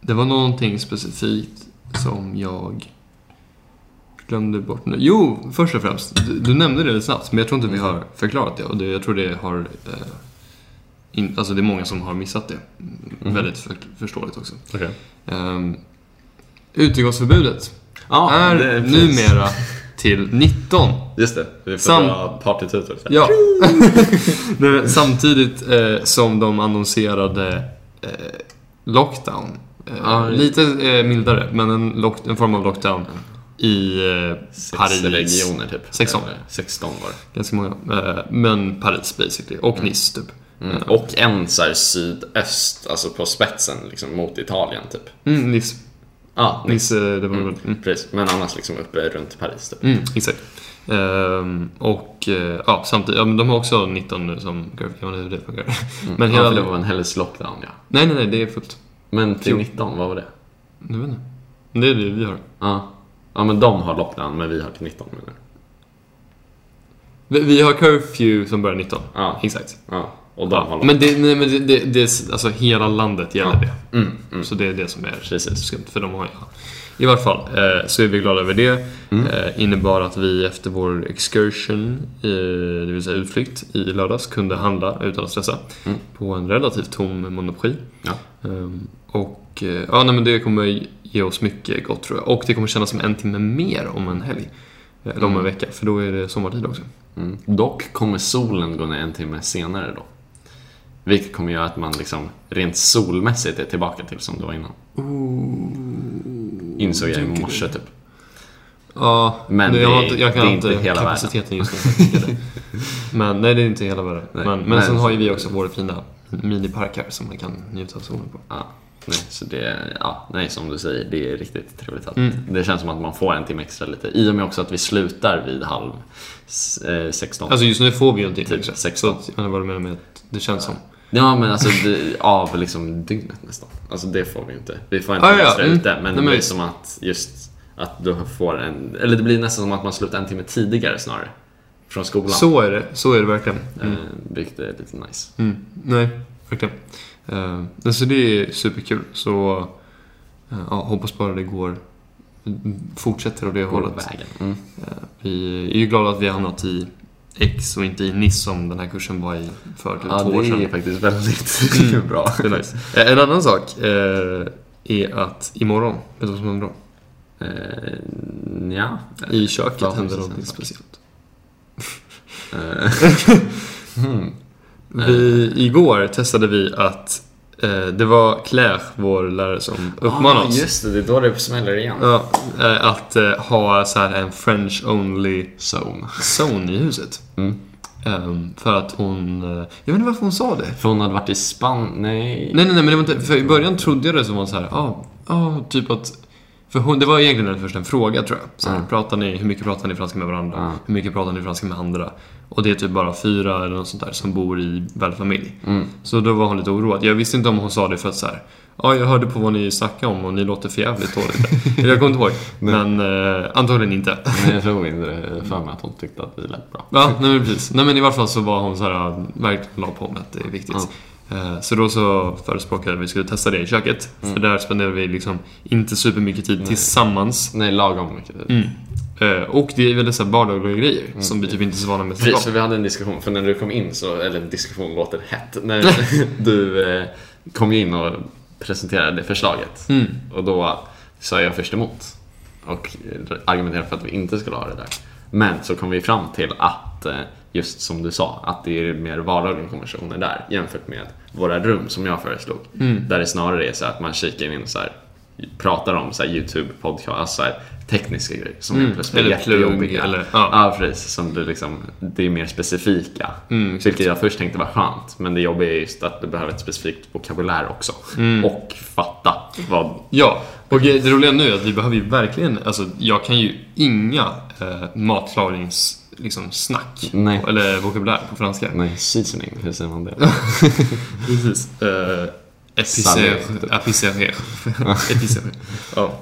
[SPEAKER 1] det var någonting specifikt som jag glömde bort nu. Jo, först och främst. Du, du nämnde det lite snabbt, men jag tror inte vi har förklarat det. Och det, jag tror det har... Eh, in, alltså det är många som har missat det.
[SPEAKER 2] Mhm.
[SPEAKER 1] Väldigt för, förståeligt också.
[SPEAKER 2] Okay.
[SPEAKER 1] Um, utegångsförbudet
[SPEAKER 2] Ja,
[SPEAKER 1] är
[SPEAKER 2] det är
[SPEAKER 1] numera till 19.
[SPEAKER 2] Just det, vi får
[SPEAKER 1] Sam-
[SPEAKER 2] dra partytutor.
[SPEAKER 1] Ja. Samtidigt eh, som de annonserade eh, lockdown Eh,
[SPEAKER 2] Ja,
[SPEAKER 1] lite eh, mildare, men en, lock, en form av lockdown i eh,
[SPEAKER 2] Sex
[SPEAKER 1] Paris.
[SPEAKER 2] regioner typ.
[SPEAKER 1] 16.
[SPEAKER 2] Eller 16 var det.
[SPEAKER 1] Ganska många. Eh, men Paris basically. Och Nice typ.
[SPEAKER 2] Mm. Och en så här sydöst, alltså på spetsen liksom mot Italien typ.
[SPEAKER 1] Mm, Nice.
[SPEAKER 2] Ja,
[SPEAKER 1] Nice, eh, det var väl... Mm.
[SPEAKER 2] precis. Men annars liksom uppe runt Paris typ.
[SPEAKER 1] Mm, exakt. Ehm, och eh, ja, samtidigt, ja, men de har också 19 nu som vet inte hur det funkar. Men
[SPEAKER 2] Men
[SPEAKER 1] hela...
[SPEAKER 2] ja, det var en helgs lockdown ja.
[SPEAKER 1] Nej, nej, nej, det är fullt.
[SPEAKER 2] Men till
[SPEAKER 1] Jo.
[SPEAKER 2] 19, vad var det?
[SPEAKER 1] Jag vet inte. Det är det vi har.
[SPEAKER 2] Ja. Ja men de har lockdown, men vi har till 19 menar
[SPEAKER 1] Vi, vi har curfew som börjar 19.
[SPEAKER 2] Ja.
[SPEAKER 1] Exakt.
[SPEAKER 2] Ja. Och de
[SPEAKER 1] Ja, men det, nej, men det, det, det, alltså hela landet gäller
[SPEAKER 2] Ja.
[SPEAKER 1] det.
[SPEAKER 2] Mm, mm.
[SPEAKER 1] Så det är det som är
[SPEAKER 2] Precis.
[SPEAKER 1] skumt, för de har. Ja. I varje fall eh, så är vi glada över det.
[SPEAKER 2] Mm.
[SPEAKER 1] Eh, innebar att vi efter vår excursion, eh, det vill säga utflykt, i lördags kunde handla utan att stressa.
[SPEAKER 2] Mm.
[SPEAKER 1] På en relativt tom Monoprix.
[SPEAKER 2] Ja.
[SPEAKER 1] Ehm, och eh, ja, nej, men det kommer ge oss mycket gott tror jag. Och det kommer kännas som en timme mer om en helg. Eller om en
[SPEAKER 2] Mm.
[SPEAKER 1] vecka, för då är det sommartid också.
[SPEAKER 2] Mm. Dock kommer solen gå ner en timme senare då. Vilket kommer göra att man liksom rent solmässigt är tillbaka till som det var innan. Insåg jag i morse typ.
[SPEAKER 1] Ja,
[SPEAKER 2] Men
[SPEAKER 1] det, jag, har jag kan
[SPEAKER 2] det är
[SPEAKER 1] inte
[SPEAKER 2] inte hela
[SPEAKER 1] kapaciteten just nu. Men nej, det är inte hela världen.
[SPEAKER 2] Nej,
[SPEAKER 1] Men, men
[SPEAKER 2] men-
[SPEAKER 1] sen har ju vi också vår fina minipark här som man kan njuta av solen på.
[SPEAKER 2] Ja, nej, så det, ja, nej, som du säger, det är riktigt trevligt att
[SPEAKER 1] Mm.
[SPEAKER 2] det känns som att man får en timme extra lite. I och med också att vi slutar vid halv eh, 16.
[SPEAKER 1] Alltså just nu får vi ju en timme
[SPEAKER 2] Typ
[SPEAKER 1] extra.
[SPEAKER 2] 16.
[SPEAKER 1] Så jag vet inte vad du menar med att det känns som.
[SPEAKER 2] Ja men alltså det, av liksom dygnet nästan. Alltså det får vi inte. Vi får en
[SPEAKER 1] Ah, ja,
[SPEAKER 2] extra
[SPEAKER 1] mm.
[SPEAKER 2] ute men
[SPEAKER 1] Nej,
[SPEAKER 2] det
[SPEAKER 1] men
[SPEAKER 2] blir
[SPEAKER 1] visst.
[SPEAKER 2] som att just att du får en, eller det blir nästan som att man slutar en timme tidigare snarare. Från skolan.
[SPEAKER 1] Så är det, så är det verkligen. Mm.
[SPEAKER 2] Eh, vilket är lite nice.
[SPEAKER 1] Mm. Nej, verkligen. Uh, så det är superkul. Så eh, ja, hoppas bara det går fortsätter åt det
[SPEAKER 2] Går
[SPEAKER 1] hållet.
[SPEAKER 2] vägen. Mm.
[SPEAKER 1] Eh, vi är ju glada att vi har hamnat i X och inte i NIS som den här kursen var i för typ
[SPEAKER 2] Ja
[SPEAKER 1] två år
[SPEAKER 2] det
[SPEAKER 1] sedan.
[SPEAKER 2] är faktiskt väldigt bra.
[SPEAKER 1] Det är nice. Eh, En annan sak eh, är att imorgon, vet du vad som händer då?
[SPEAKER 2] Eh, ja.
[SPEAKER 1] I köket
[SPEAKER 2] Ja,
[SPEAKER 1] händer
[SPEAKER 2] sak.
[SPEAKER 1] speciellt.
[SPEAKER 2] Hmm.
[SPEAKER 1] Vi, igår testade vi att det var Claire, vår lärare, som uppmanade
[SPEAKER 2] ah,
[SPEAKER 1] oss
[SPEAKER 2] Just det, det är då det smäller igen.
[SPEAKER 1] ja, eh, att eh, ha så här en French only
[SPEAKER 2] Zone.
[SPEAKER 1] zone i huset.
[SPEAKER 2] Mm.
[SPEAKER 1] Ehm, för att hon... eh, jag vet inte varför hon sa det.
[SPEAKER 2] För hon hade varit i Spanien, nej.
[SPEAKER 1] Nej, nej, nej, men det var inte... För i början trodde jag det som var så här, ja, ah, typ att... För hon, det var egentligen först en fråga tror jag. Så här,
[SPEAKER 2] Ja.
[SPEAKER 1] pratar ni, hur mycket pratar ni franska med varandra?
[SPEAKER 2] Ja.
[SPEAKER 1] Hur mycket pratar ni franska med andra? Och det är typ bara fyra eller något sånt där som bor i värdfamilj.
[SPEAKER 2] Mm.
[SPEAKER 1] Så då var hon lite oroad. Jag visste inte om hon sa det för att så här, ja, jag hörde på vad ni snackade om och ni låter för jävligt dåligt. Jag kommer inte ihåg. Men eh, antagligen inte.
[SPEAKER 2] Nej, jag tror inte det. för mig att hon tyckte att vi lät bra.
[SPEAKER 1] Ja, nej men precis. Nej men i varje fall så var hon så här, verkligen la på med att det är viktigt. Eh, Så då så förespråkade vi att vi skulle testa det i köket. För där spenderade vi liksom inte supermycket tid tillsammans.
[SPEAKER 2] Nej, lagom mycket tid.
[SPEAKER 1] Mm. Eh, Och det är väl dessa vardagliga grejer som vi typ inte är så vana med.
[SPEAKER 2] Precis, för vi hade en diskussion, för när du kom in så, eller en diskussion låter hett, när du eh, kom in och presenterade förslaget.
[SPEAKER 1] Mm.
[SPEAKER 2] Och då sa jag först emot och argumenterade för att vi inte skulle ha det där. Men så kom vi fram till att, just som du sa, att det är mer vardagliga konversationer där jämfört med våra rum som jag föreslog.
[SPEAKER 1] Mm.
[SPEAKER 2] Där det snarare är så att man kikar in så här, pratar om så här YouTube, podcast, alltså här, tekniska grejer som
[SPEAKER 1] Mm,
[SPEAKER 2] helt plötsligt
[SPEAKER 1] eller
[SPEAKER 2] jättejobbiga.
[SPEAKER 1] eller- ja.
[SPEAKER 2] ja. precis. Som du liksom, det är mer specifika.
[SPEAKER 1] Mm, exakt.
[SPEAKER 2] Vilket jag först tänkte var skönt, men det jobbiga är just att du behöver ett specifikt vokabulär också.
[SPEAKER 1] Mm.
[SPEAKER 2] Och fatta vad...
[SPEAKER 1] Ja, och det roliga nu är att vi behöver ju verkligen, alltså jag kan ju inga eh, matlagningssnack liksom, snack
[SPEAKER 2] Nej.
[SPEAKER 1] eller vokabulär på franska.
[SPEAKER 2] Nej, seasoning, hur säger man det?
[SPEAKER 1] Precis. Uh,
[SPEAKER 2] Salé.
[SPEAKER 1] Epicerer. Epicerer. Ja.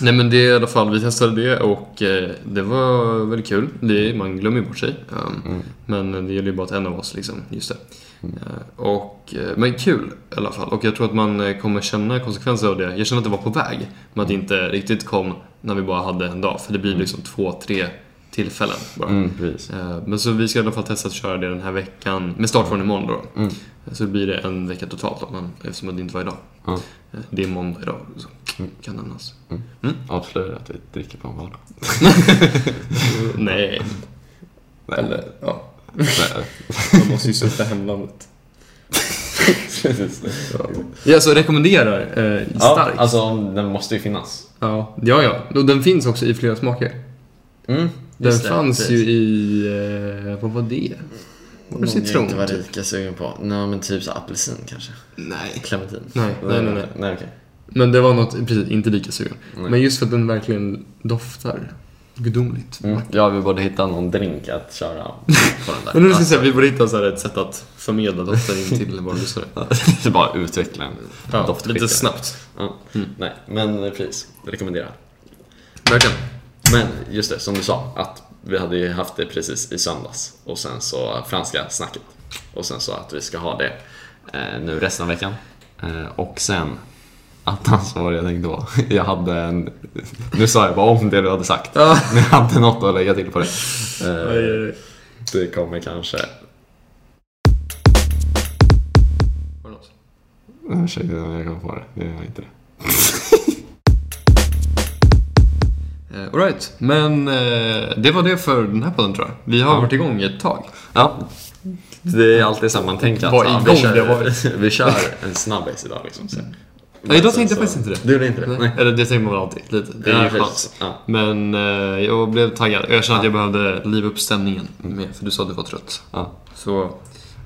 [SPEAKER 1] Nej men det är i alla fall, vi testade det och eh, det var väldigt kul. Det, man glömmer ju bort sig. Um,
[SPEAKER 2] Mm.
[SPEAKER 1] Men det gäller ju bara att en av oss liksom, just det. Eh, och, eh, men kul i alla fall. Och jag tror att man eh, kommer känna konsekvenser av det. Jag känner att det var på väg. Men att det inte riktigt kom när vi bara hade en dag. För det blir liksom två, tre tillfällen bara.
[SPEAKER 2] Mm, precis.
[SPEAKER 1] Eh, Men så vi ska i alla fall testa att köra det den här veckan, med start från imorgon då.
[SPEAKER 2] Mm.
[SPEAKER 1] Så blir det en vecka totalt då, men, eftersom det inte var idag.
[SPEAKER 2] Ja.
[SPEAKER 1] Eh, Det är måndag idag, så
[SPEAKER 2] Mm.
[SPEAKER 1] kan nämnas.
[SPEAKER 2] Avslöjar att vi dricker på en vardag.
[SPEAKER 1] Nej.
[SPEAKER 2] Nej.
[SPEAKER 1] Eller, ja.
[SPEAKER 2] Nej.
[SPEAKER 1] Man måste ju sätta hemlandet. Ja, så rekommenderar eh,
[SPEAKER 2] ja,
[SPEAKER 1] starkt.
[SPEAKER 2] alltså den måste ju finnas.
[SPEAKER 1] Ja, ja, ja. Och den finns också i flera smaker.
[SPEAKER 2] Mm,
[SPEAKER 1] Den
[SPEAKER 2] just det,
[SPEAKER 1] fanns
[SPEAKER 2] precis.
[SPEAKER 1] ju i... Eh, vad var det? Var det citron?
[SPEAKER 2] inte var
[SPEAKER 1] typ?
[SPEAKER 2] lika sugen på. Nej, men typ så apelsin kanske.
[SPEAKER 1] Nej.
[SPEAKER 2] Clementin.
[SPEAKER 1] Nej, nej, nej, nej.
[SPEAKER 2] Nej, okej.
[SPEAKER 1] Men det var något, precis, inte lika sugen.
[SPEAKER 2] Nej.
[SPEAKER 1] Men just för att den verkligen doftar gudomligt.
[SPEAKER 2] Mm. Ja, vi borde hitta någon drink att köra på den där.
[SPEAKER 1] Men nu ska jag säga, vi borde hitta så här ett sätt att förmedla doften in till våra lyssnare.
[SPEAKER 2] Det bara utveckla en
[SPEAKER 1] Ja, lite snabbt.
[SPEAKER 2] Ja. Nej, men eh, precis. Rekommenderar.
[SPEAKER 1] Verkligen.
[SPEAKER 2] Men just det, som du sa, att vi hade ju haft det precis i söndags och sen så franska snacket. Och sen så att vi ska ha det eh, nu resten av veckan. Eh, och sen, attans vad var jag tänkte på? Jag hade en... Nu sa jag bara om det du hade sagt. Men jag hade något att lägga till på det. Eh, det kommer kanske...
[SPEAKER 1] Var det något?
[SPEAKER 2] Jag kommer på det. Det är inte det.
[SPEAKER 1] Alright, men eh, det var det för den här podden tror jag. Vi har
[SPEAKER 2] Ja.
[SPEAKER 1] varit igång ett tag.
[SPEAKER 2] Ja, det är alltid att
[SPEAKER 1] Var
[SPEAKER 2] ja,
[SPEAKER 1] igång,
[SPEAKER 2] vi, kör,
[SPEAKER 1] det var-
[SPEAKER 2] vi kör en snabbis idag liksom. Så.
[SPEAKER 1] Nej, idag tänkte jag
[SPEAKER 2] så-
[SPEAKER 1] faktiskt inte det.
[SPEAKER 2] Du gjorde inte det?
[SPEAKER 1] Nej. Eller det tänker man väl alltid, lite. Det är
[SPEAKER 2] Ja,
[SPEAKER 1] ju chans.
[SPEAKER 2] Ja.
[SPEAKER 1] Men eh, jag blev taggad. Jag kände att jag behövde liva upp stämningen mer, för du sa att du var trött.
[SPEAKER 2] Ja.
[SPEAKER 1] Så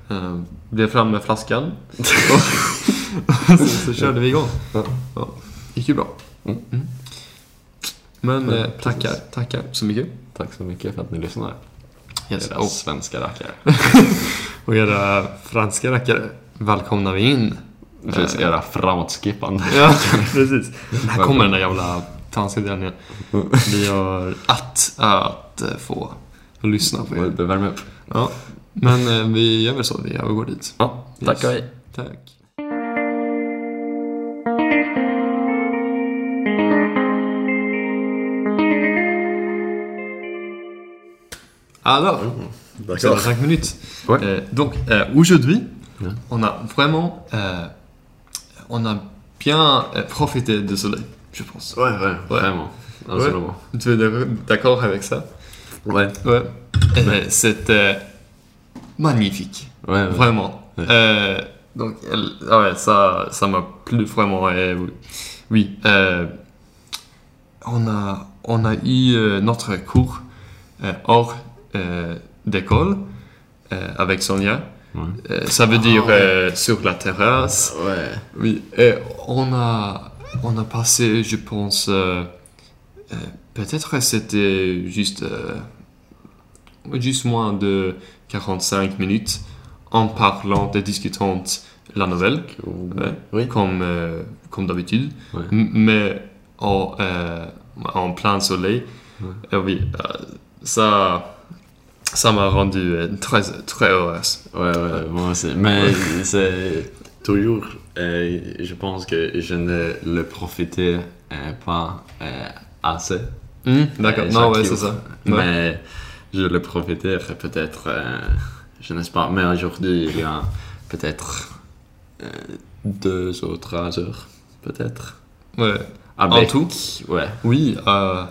[SPEAKER 1] eh, blev fram med flaskan och, och sen så körde vi igång.
[SPEAKER 2] Ja.
[SPEAKER 1] Ja, gick ju bra.
[SPEAKER 2] Mm.
[SPEAKER 1] Men eh, tackar, tackar så mycket.
[SPEAKER 2] Tack så mycket för att ni lyssnar.
[SPEAKER 1] Yes.
[SPEAKER 2] Era
[SPEAKER 1] Och,
[SPEAKER 2] svenska rackare.
[SPEAKER 1] och era franska rackare välkomnar vi in.
[SPEAKER 2] Precis,
[SPEAKER 1] Eh,
[SPEAKER 2] era framåtskippande.
[SPEAKER 1] Ja, precis. Här kommer den där jävla tandskedjan igen. Vi har att, att eh, få, få lyssna på er.
[SPEAKER 2] Det värmer upp.
[SPEAKER 1] Ja, men eh, vi gör väl så. Vi övergår dit.
[SPEAKER 2] Ja, tack och hej.
[SPEAKER 1] Tack. Alors, c'est dans 5 minutes.
[SPEAKER 2] Ouais.
[SPEAKER 1] Euh, donc, euh, aujourd'hui,
[SPEAKER 2] Ouais.
[SPEAKER 1] on a vraiment euh, on a bien profité du soleil, je pense.
[SPEAKER 2] Ouais, ouais, vraiment. Absolument.
[SPEAKER 1] Tu es d'ac- d'accord avec ça?
[SPEAKER 2] Ouais.
[SPEAKER 1] Ouais. C'était magnifique.
[SPEAKER 2] Ouais, ouais.
[SPEAKER 1] Vraiment.
[SPEAKER 2] Ouais.
[SPEAKER 1] Euh, donc, ah ouais, ça, ça m'a plu vraiment. oui, oui euh, on a, on a eu euh, notre cours euh, hors d'école euh, avec Sonia.
[SPEAKER 2] Ouais.
[SPEAKER 1] Euh, ça veut dire euh, sur la terrasse.
[SPEAKER 2] Ouais.
[SPEAKER 1] Oui. Et on a, on a passé, je pense, euh, euh, peut-être c'était juste, euh, juste moins de 45 minutes en parlant et discutant la nouvelle, Ouais.
[SPEAKER 2] Oui.
[SPEAKER 1] comme, euh, comme d'habitude,
[SPEAKER 2] Ouais.
[SPEAKER 1] Mais en, euh, en plein soleil.
[SPEAKER 2] Ouais.
[SPEAKER 1] Et oui, euh, ça, ça m'a rendu euh, très, très heureuse.
[SPEAKER 2] Ouais, ouais, moi aussi. Mais c'est toujours, euh, je pense que je ne le profitais euh, pas assez.
[SPEAKER 1] Hmm, D'accord, non, ouais, c'est ça. Ouais.
[SPEAKER 2] Mais je le profitais peut-être, je ne sais pas, mais aujourd'hui il y a peut-être deux ou trois heures, peut-être.
[SPEAKER 1] Ouais.
[SPEAKER 2] Avec-
[SPEAKER 1] tout
[SPEAKER 2] Ouais.
[SPEAKER 1] Oui, euh,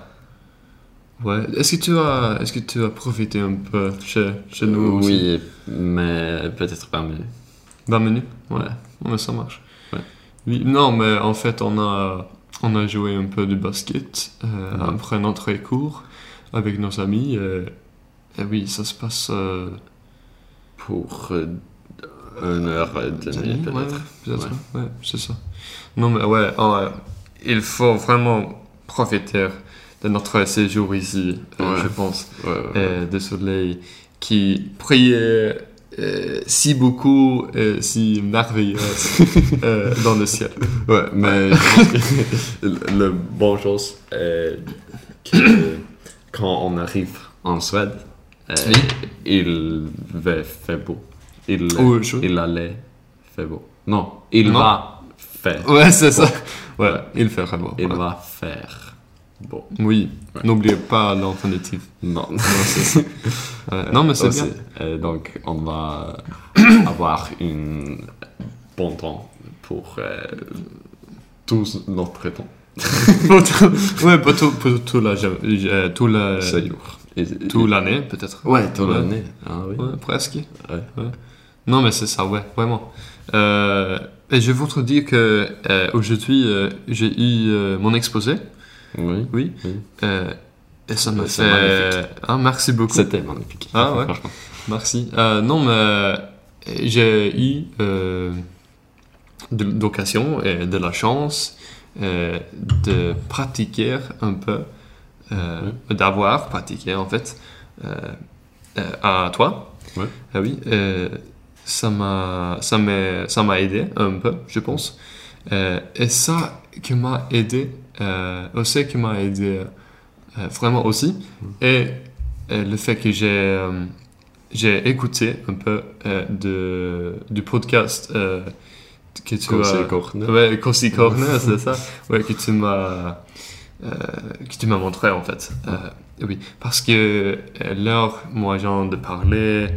[SPEAKER 1] ouais. Est-ce que tu as, est-ce que tu as profité un peu chez, chez nous aussi?
[SPEAKER 2] Oui, mais peut-être pas mieux.
[SPEAKER 1] 20 minutes Ouais.
[SPEAKER 2] Ouais.
[SPEAKER 1] Ouais, mais ça marche.
[SPEAKER 2] Ouais.
[SPEAKER 1] Oui, non, mais en fait, on a, on a joué un peu de basket euh,
[SPEAKER 2] Mhm.
[SPEAKER 1] après notre cours avec nos amis. Et, et oui, ça se passe. Euh,
[SPEAKER 2] Pour euh, une heure et demie,
[SPEAKER 1] ouais,
[SPEAKER 2] peut-être.
[SPEAKER 1] peut-être, ouais, c'est ça. Non, mais ouais, ouais, il faut vraiment profiter de notre séjour ici, euh,
[SPEAKER 2] Ouais.
[SPEAKER 1] je pense.
[SPEAKER 2] Ouais,
[SPEAKER 1] euh, de soleil qui brillait euh, si beaucoup et si merveilleuse euh, dans le ciel.
[SPEAKER 2] Ouais, mais le- bon chose est que quand on arrive en Suède, euh,
[SPEAKER 1] Oui.
[SPEAKER 2] il va faire beau. Il,
[SPEAKER 1] Oh,
[SPEAKER 2] il allait faire beau. Non, il
[SPEAKER 1] Non.
[SPEAKER 2] va faire.
[SPEAKER 1] Ouais, c'est ça. Ouais, il fait vraiment.
[SPEAKER 2] Il
[SPEAKER 1] ouais.
[SPEAKER 2] va faire beau.
[SPEAKER 1] Oui,
[SPEAKER 2] Ouais.
[SPEAKER 1] n'oubliez pas l'infinitif.
[SPEAKER 2] Non.
[SPEAKER 1] Non, c'est ça. Ouais, Non, mais c'est bien.
[SPEAKER 2] Euh, donc, on va avoir un bon temps pour euh, tout notre temps.
[SPEAKER 1] Pour tout- ouais, pour tout, pour tout la, euh, tout la, tout l'année, peut-être.
[SPEAKER 2] Ouais,
[SPEAKER 1] Ouais.
[SPEAKER 2] l'année. Ah oui.
[SPEAKER 1] Ouais, presque.
[SPEAKER 2] Ouais.
[SPEAKER 1] Non, mais c'est ça, ouais, vraiment. Euh, et je voudrais dire que euh, aujourd'hui, euh, j'ai eu euh, mon exposé.
[SPEAKER 2] Oui.
[SPEAKER 1] Oui.
[SPEAKER 2] Oui.
[SPEAKER 1] Euh, et ça m'a fait.
[SPEAKER 2] magnifique.
[SPEAKER 1] Ah, merci beaucoup.
[SPEAKER 2] C'était magnifique.
[SPEAKER 1] Ah ouais.
[SPEAKER 2] Franchement.
[SPEAKER 1] Merci. Euh, non, mais j'ai eu euh, de l'occasion et de la chance euh, de pratiquer un peu, d'avoir pratiqué en fait à toi. Ah oui. euh, ça m'a, ça m'a, aidé un peu, je pense. Et ça qui m'a aidé, aussi qui m'a aidé euh, vraiment aussi, et euh, le fait que j'ai euh, j'ai écouté un peu euh, de, du podcast euh, que tu as...
[SPEAKER 2] Corner.
[SPEAKER 1] Ouais, Corner, c'est ça Ouais, que tu m'as... euh, que tu m'as montré, en fait. Euh, oui, parce que euh, leur moyen de parler,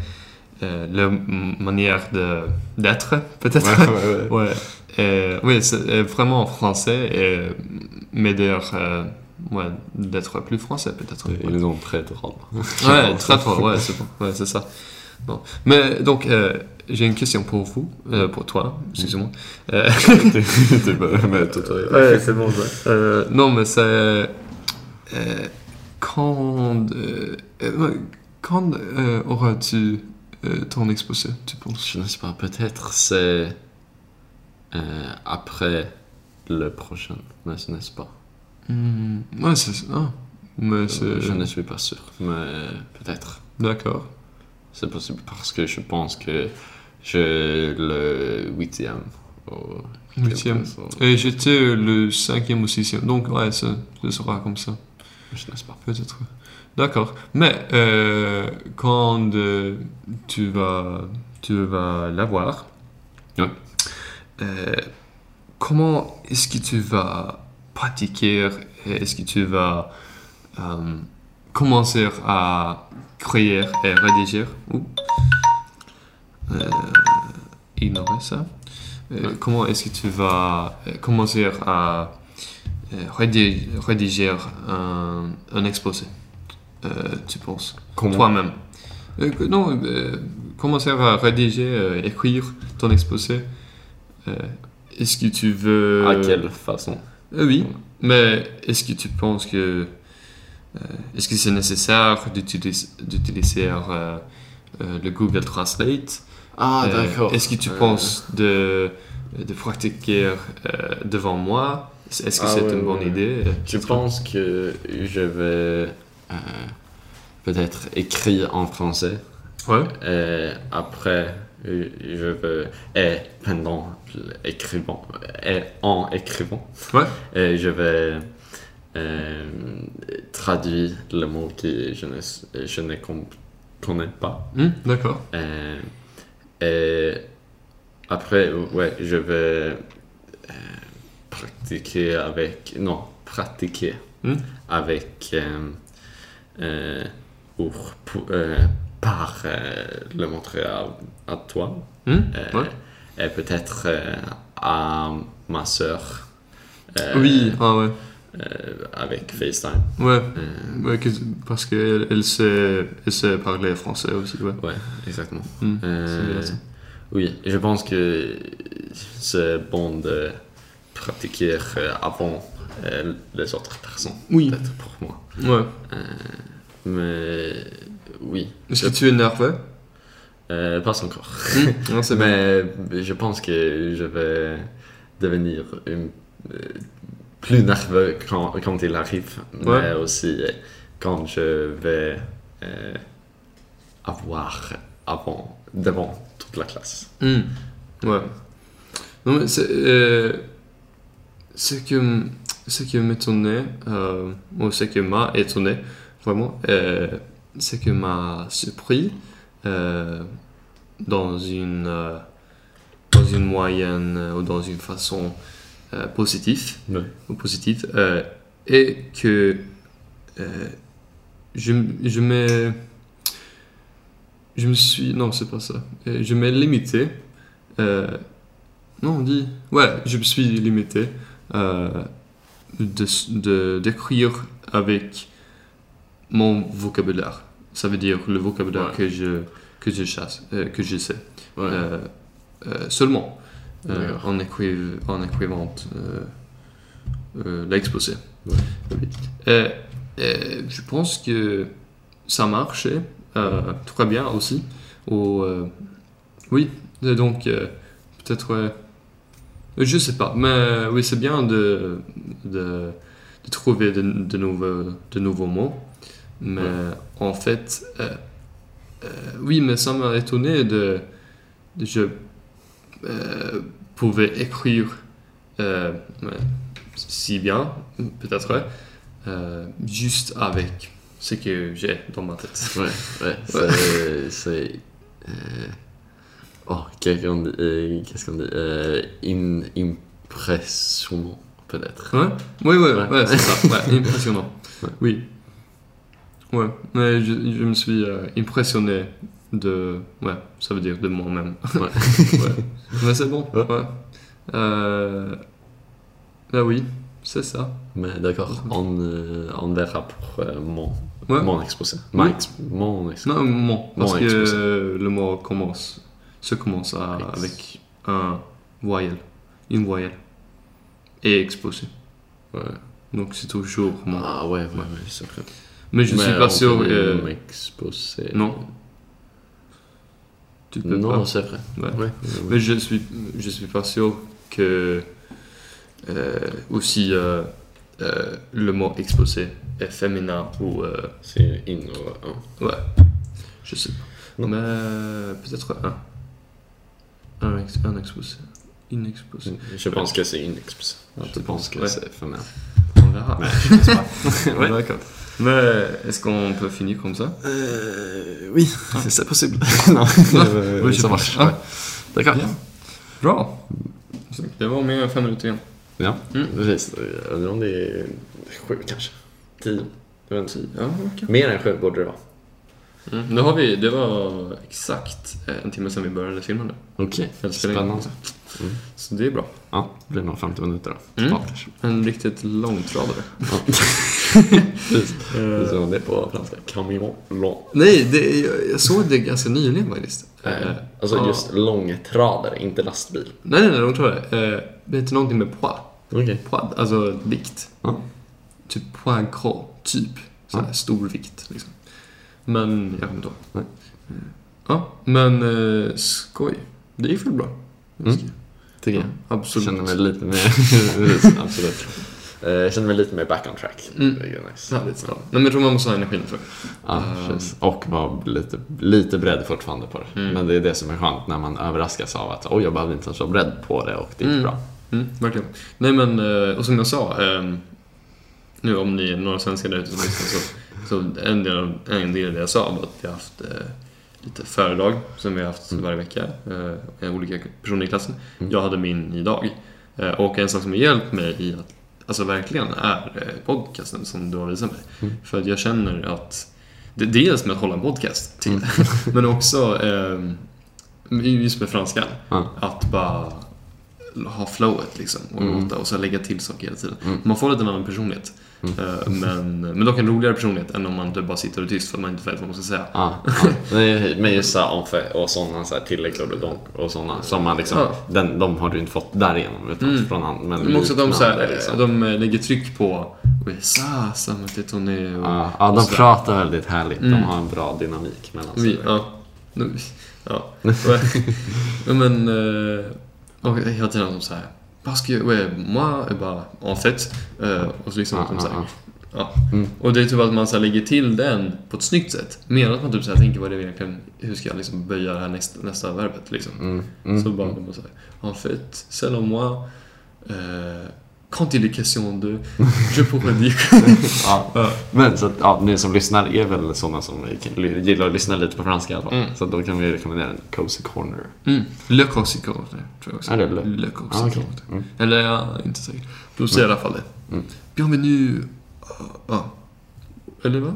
[SPEAKER 1] euh, leur manière de- d'être, peut-être.
[SPEAKER 2] Ouais, ouais, ouais.
[SPEAKER 1] Ouais. Euh, oui, c'est euh, vraiment français et m'aider euh, ouais, d'être plus français, peut-être.
[SPEAKER 2] Ils ont très drôle.
[SPEAKER 1] Ouais, très fort, ouais, c'est bon. Ouais, ça. Bon. Mais donc, euh, j'ai une question pour vous, euh, pour toi, excusez-moi. Euh,
[SPEAKER 2] T'es pas- mais toi, toi,
[SPEAKER 1] ouais, c'est bon, ça. Euh, non, mais c'est. euh, quand. quand euh, auras-tu ton exposé, tu penses?
[SPEAKER 2] Je ne sais pas, peut-être c'est euh, après le prochain, mais ce n'est pas.
[SPEAKER 1] Hmm, Ouais, c'est. Ah, mais c'est.
[SPEAKER 2] Euh, Je ne suis pas sûr, mais peut-être.
[SPEAKER 1] D'accord.
[SPEAKER 2] C'est possible parce que je pense que j'ai le huitième. au-
[SPEAKER 1] Huitième. Et j'étais le cinquième ou sixième, donc ouais, ça, ça sera comme ça.
[SPEAKER 2] Je ne sais pas.
[SPEAKER 1] Peut-être. D'accord. Mais euh, quand euh, tu vas, tu vas l'avoir,
[SPEAKER 2] Ouais.
[SPEAKER 1] euh, comment est-ce que tu vas pratiquer Est-ce que tu vas commencer à créer et rédiger ou ignorer ça? Comment est-ce que tu vas commencer à rédi- rédiger un, un exposé, tu penses? Toi-même. Euh, non, euh, commencer à rédiger, euh, écrire ton exposé. Euh, est-ce que tu veux...
[SPEAKER 2] À quelle façon?
[SPEAKER 1] Euh, oui, mais est-ce que tu penses que... euh, est-ce que c'est nécessaire d'utiliser, d'utiliser euh, euh, le Google Translate?
[SPEAKER 2] Ah,
[SPEAKER 1] Euh,
[SPEAKER 2] d'accord.
[SPEAKER 1] Est-ce que tu
[SPEAKER 2] Euh,
[SPEAKER 1] penses de, de pratiquer euh, devant moi? Est-ce que
[SPEAKER 2] Ah
[SPEAKER 1] c'est
[SPEAKER 2] ouais,
[SPEAKER 1] une bonne
[SPEAKER 2] ouais.
[SPEAKER 1] idée?
[SPEAKER 2] Je pense que je vais euh, peut-être écrire en français.
[SPEAKER 1] Ouais.
[SPEAKER 2] Et après, euh, je vais. Et pendant l'écrivant. Et en écrivant.
[SPEAKER 1] Ouais.
[SPEAKER 2] Et je vais euh, traduire le mot que je ne, je ne connais pas.
[SPEAKER 1] Hmm, D'accord.
[SPEAKER 2] Euh, et après, ouais, je vais euh, pratiquer avec. Non, pratiquer
[SPEAKER 1] Hmm.
[SPEAKER 2] avec. euh, euh, pour, pour, euh, par euh, le montrer à, à toi.
[SPEAKER 1] Hmm,
[SPEAKER 2] euh,
[SPEAKER 1] ouais.
[SPEAKER 2] Et peut-être euh, à ma soeur.
[SPEAKER 1] Oui, ah ouais.
[SPEAKER 2] avec FaceTime.
[SPEAKER 1] Ouais,
[SPEAKER 2] Euh,
[SPEAKER 1] parce qu'elle elle sait, elle sait parler français aussi, ouais.
[SPEAKER 2] ouais, exactement.
[SPEAKER 1] Hmm,
[SPEAKER 2] Euh. Oui, je pense que c'est bon de pratiquer euh, avant euh, les autres personnes,
[SPEAKER 1] Oui,
[SPEAKER 2] peut-être pour moi.
[SPEAKER 1] ouais.
[SPEAKER 2] Mais oui,
[SPEAKER 1] Est-ce que tu es nerveux?
[SPEAKER 2] Euh, pas encore.
[SPEAKER 1] Non, c'est bien.
[SPEAKER 2] Mais je pense que je vais devenir une- euh, plus nerveux quand, quand il arrive, mais aussi euh, quand je vais euh, avoir avant, devant toute la classe.
[SPEAKER 1] Hmm, Ouais. Non, mais c'est. euh, ce que, ce qui m'étonnait, euh, ou ce qui m'a étonné, vraiment, euh, ce qui m'a surpris, euh, dans une. euh, dans une moyenne euh, ou dans une façon positive,
[SPEAKER 2] Ouais.
[SPEAKER 1] ou positive, et que je, je me je me suis non c'est pas ça je m'ai limité non on dit ouais je me suis limité euh, de d'écrire avec mon vocabulaire ça veut dire le vocabulaire
[SPEAKER 2] Ouais.
[SPEAKER 1] que je que je, chasse, euh, que je sais.
[SPEAKER 2] Ouais.
[SPEAKER 1] Euh, euh, seulement. En, écriv en écrivant l'exposé.
[SPEAKER 2] Ouais.
[SPEAKER 1] Je pense que ça marchait très bien aussi. Au, oui, donc peut-être. Ouais, je sais pas, mais oui, c'est bien de, de, de trouver de, de, nouveaux, de nouveaux mots. Mais en fait, euh, euh, oui, mais ça m'a étonné de, de je euh, pouvais écrire euh, si bien, peut-être, euh, juste avec ce que j'ai dans ma tête.
[SPEAKER 2] Ouais, ouais, c'est. Oh, qu'est-ce qu'on dit, euh, qu'est-ce qu'on dit euh, in, Impressionnant, peut-être.
[SPEAKER 1] Ouais, oui, ouais,
[SPEAKER 2] Ouais.
[SPEAKER 1] ouais, c'est ça, ouais, impressionnant.
[SPEAKER 2] Ouais.
[SPEAKER 1] Oui. Ouais, mais je, je me suis euh, impressionné de. Ouais, ça veut dire de moi-même.
[SPEAKER 2] Ouais.
[SPEAKER 1] ouais. Mais c'est bon,
[SPEAKER 2] Ouais.
[SPEAKER 1] ouais. Euh, ah oui, c'est ça.
[SPEAKER 2] Mais d'accord, on, euh, on verra pour euh, mon,
[SPEAKER 1] Ouais.
[SPEAKER 2] mon exposé.
[SPEAKER 1] Oui.
[SPEAKER 2] Ex- mon exposé.
[SPEAKER 1] Non, mon, parce que
[SPEAKER 2] exposé.
[SPEAKER 1] le mot commence, se commence à- avec un voyelle, une voyelle, et exposé.
[SPEAKER 2] Ouais.
[SPEAKER 1] Donc c'est toujours.
[SPEAKER 2] Ah ouais, ouais, ouais, c'est vrai.
[SPEAKER 1] Mais je
[SPEAKER 2] Mais
[SPEAKER 1] suis pas sûr. euh,
[SPEAKER 2] m'exposer.
[SPEAKER 1] non. tu peux
[SPEAKER 2] Non, c'est vrai.
[SPEAKER 1] Ouais.
[SPEAKER 2] Ouais.
[SPEAKER 1] Mais je suis, je suis pas sûr que euh, aussi euh, euh, le mot exposé est féminin ou euh,
[SPEAKER 2] C'est in ou un.
[SPEAKER 1] ouais, je sais pas.
[SPEAKER 2] Non.
[SPEAKER 1] Mais euh, peut-être un, un, ex- un exposé, une exposé.
[SPEAKER 2] Je pense que c'est une exposé.
[SPEAKER 1] Ah,
[SPEAKER 2] Je
[SPEAKER 1] tu
[SPEAKER 2] pense
[SPEAKER 1] penses,
[SPEAKER 2] que
[SPEAKER 1] ouais.
[SPEAKER 2] c'est féminin.
[SPEAKER 1] On verra.
[SPEAKER 2] Mais je pense pas. ouais.
[SPEAKER 1] D'accord. Mais est-ce qu'on peut finir comme ça?
[SPEAKER 2] Euh, oui, c'est possible. non, euh,
[SPEAKER 1] Oui,
[SPEAKER 2] ça marche.
[SPEAKER 1] Ah.
[SPEAKER 2] ouais. D'accord.
[SPEAKER 1] Bien. Bra. Det var än fem minuter igen.
[SPEAKER 2] Ja,
[SPEAKER 1] Mm.
[SPEAKER 2] precis. Jag undrar om det är sju kanske. Tio. Jag vet inte.
[SPEAKER 1] Ja, okej.
[SPEAKER 2] Mer än sju borde det vara.
[SPEAKER 1] Mm. Nu har vi, det var exakt eh, en timme sedan vi började filma nu.
[SPEAKER 2] Okej,
[SPEAKER 1] in.
[SPEAKER 2] spännande. Mm.
[SPEAKER 1] Så det är bra.
[SPEAKER 2] Ja, det blir nog 50 minuter då.
[SPEAKER 1] Mm.
[SPEAKER 2] Kanske.
[SPEAKER 1] En riktigt långtradare.
[SPEAKER 2] Ja. Precis. Det är som det är på franska. Camion.
[SPEAKER 1] Nej, det, jag, jag såg det ganska nyligen faktiskt.
[SPEAKER 2] Eh,
[SPEAKER 1] Eh,
[SPEAKER 2] Alltså
[SPEAKER 1] ja.
[SPEAKER 2] just långtradare, inte lastbil.
[SPEAKER 1] Nej, nej, nej, långtradare. Eh, det heter någonting med poids.
[SPEAKER 2] Okej.
[SPEAKER 1] poids alltså vikt.
[SPEAKER 2] Ja.
[SPEAKER 1] Typ poids gros, typ. Så här, stor vikt liksom. Men, jag kommer inte ihåg. Ja, men eh, skoj. Det gick väl bra?
[SPEAKER 2] Mm. Tycker jag.
[SPEAKER 1] Absolut.
[SPEAKER 2] känner mig lite mer... Absolut. Eh, Jag känner mig lite mer back on track.
[SPEAKER 1] Mm.
[SPEAKER 2] Det är nice.
[SPEAKER 1] Härligt. Ja. Nej, men jag tror man måste ha energin för det.
[SPEAKER 2] Ja,
[SPEAKER 1] Ehm.
[SPEAKER 2] precis. Och vara lite, lite beredd fortfarande på det.
[SPEAKER 1] Mm.
[SPEAKER 2] Men det är det som är skönt när man överraskas av att oj, jag behövde inte ens vara beredd på det och det gick
[SPEAKER 1] Mm.
[SPEAKER 2] bra.
[SPEAKER 1] Mm, verkligen. Nej men, eh, och som jag sa, ehm, nu om ni är några svenskar där ute som lyssnar så, så en, del, av- en del av det jag sa var att vi har haft eh, lite föredrag som vi har haft
[SPEAKER 2] Mm.
[SPEAKER 1] varje vecka eh, med olika personer i klassen.
[SPEAKER 2] Mm.
[SPEAKER 1] Jag hade min idag. Eh, och en sak som har hjälpt mig i att, alltså verkligen, är eh, podcasten som du har visat mig.
[SPEAKER 2] Mm.
[SPEAKER 1] För att jag känner att, det, dels med att hålla en podcast till,
[SPEAKER 2] Mm.
[SPEAKER 1] men också ehm, just med franskan.
[SPEAKER 2] Ja.
[SPEAKER 1] Att bara ha flowet liksom och
[SPEAKER 2] Mm.
[SPEAKER 1] låta och så lägga till saker hela tiden.
[SPEAKER 2] Mm.
[SPEAKER 1] Man får lite en annan personlighet.
[SPEAKER 2] Mm.
[SPEAKER 1] Men, men dock en roligare personlighet än om man typ bara sitter och är tyst för att man inte vet vad man ska säga.
[SPEAKER 2] Ja, ja. Nej, Men just så här, om för- och sådana så här tilläggsord och, och sådana som man liksom,
[SPEAKER 1] Ja.
[SPEAKER 2] den, de har du inte fått därigenom utan
[SPEAKER 1] Mm.
[SPEAKER 2] från an, men
[SPEAKER 1] Men också de, så här,
[SPEAKER 2] liksom.
[SPEAKER 1] de eh, lägger tryck på me détonné och...
[SPEAKER 2] Ja, ja, de pratar väldigt härligt.
[SPEAKER 1] Mm.
[SPEAKER 2] De har en bra dynamik mellan sig.
[SPEAKER 1] ja. Ja. Ja, men... eh, Och hela tiden de så här... Parce que, ouais, moi, eh ben, en fait... Och så liksom att de så här,
[SPEAKER 2] ja. Mm.
[SPEAKER 1] Och det är typ att man så lägger till den på ett snyggt sätt. Mer att man typ så här tänker vad det är egentligen, hur ska jag liksom böja det här nästa, nästa verbet liksom.
[SPEAKER 2] Mm. Mm.
[SPEAKER 1] Så bara, man säger, en fait, selon moi, euh, quand il est question de, je pourrais dire
[SPEAKER 2] Ja. Men så att, ja, ni som lyssnar är väl sådana som gillar att lyssna lite på franska i alla fall.
[SPEAKER 1] Mm.
[SPEAKER 2] Så då kan vi rekommendera en Cozy Corner.
[SPEAKER 1] mm. Le Corsico, tror jag också.
[SPEAKER 2] Är det Le?
[SPEAKER 1] Le
[SPEAKER 2] Ah,
[SPEAKER 1] Corsico.
[SPEAKER 2] okej. Mm.
[SPEAKER 1] Eller ja, inte säker. Då säger i alla fall det.
[SPEAKER 2] Mm.
[SPEAKER 1] Bienvenue, ja. Eller vad?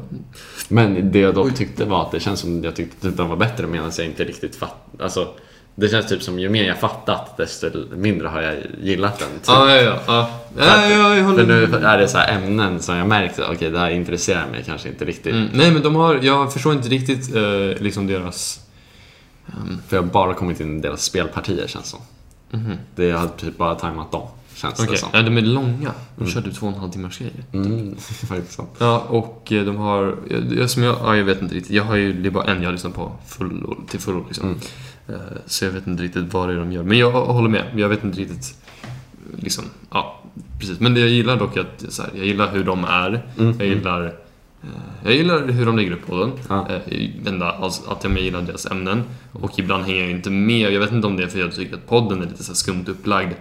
[SPEAKER 2] Men det jag dock
[SPEAKER 1] Oj.
[SPEAKER 2] tyckte var att det känns som jag tyckte att den var bättre medan jag inte riktigt fatt... Alltså, det känns typ som ju mer jag fattat desto mindre har jag gillat den. Typ.
[SPEAKER 1] Ja, ja, ja. ja. Ja,
[SPEAKER 2] att-
[SPEAKER 1] ja jag håller
[SPEAKER 2] För nu är det så ämnen som jag märkte, okej det här intresserar mig kanske inte riktigt.
[SPEAKER 1] Mm. Nej, men de har, jag förstår inte riktigt eh, liksom deras Ehm,
[SPEAKER 2] För jag har bara kommit in i deras spelpartier känns som. Det jag hade typ bara tajmat dem. Känns
[SPEAKER 1] Okej,
[SPEAKER 2] det som.
[SPEAKER 1] ja, de är långa. De kör typ två och en halv timmars grejer.
[SPEAKER 2] Mm, faktiskt sant.
[SPEAKER 1] Ja, och eh, de har, jag, som jag, ja, jag vet inte riktigt. Jag har ju, det är bara en jag lyssnar på full, till fullo liksom.
[SPEAKER 2] Mm.
[SPEAKER 1] Eh, Så jag vet inte riktigt vad det är de gör. Men jag håller med. Jag vet inte riktigt, liksom, ja, precis. Men det jag gillar dock är att, så här, jag gillar hur de är.
[SPEAKER 2] Mm.
[SPEAKER 1] Jag gillar eh, jag gillar hur de lägger upp podden.
[SPEAKER 2] Ja.
[SPEAKER 1] Eh, Enda, alltså, att jag gillar deras ämnen. Och ibland hänger jag inte med. Jag vet inte om det är för att jag tycker att podden är lite så skumt upplagd.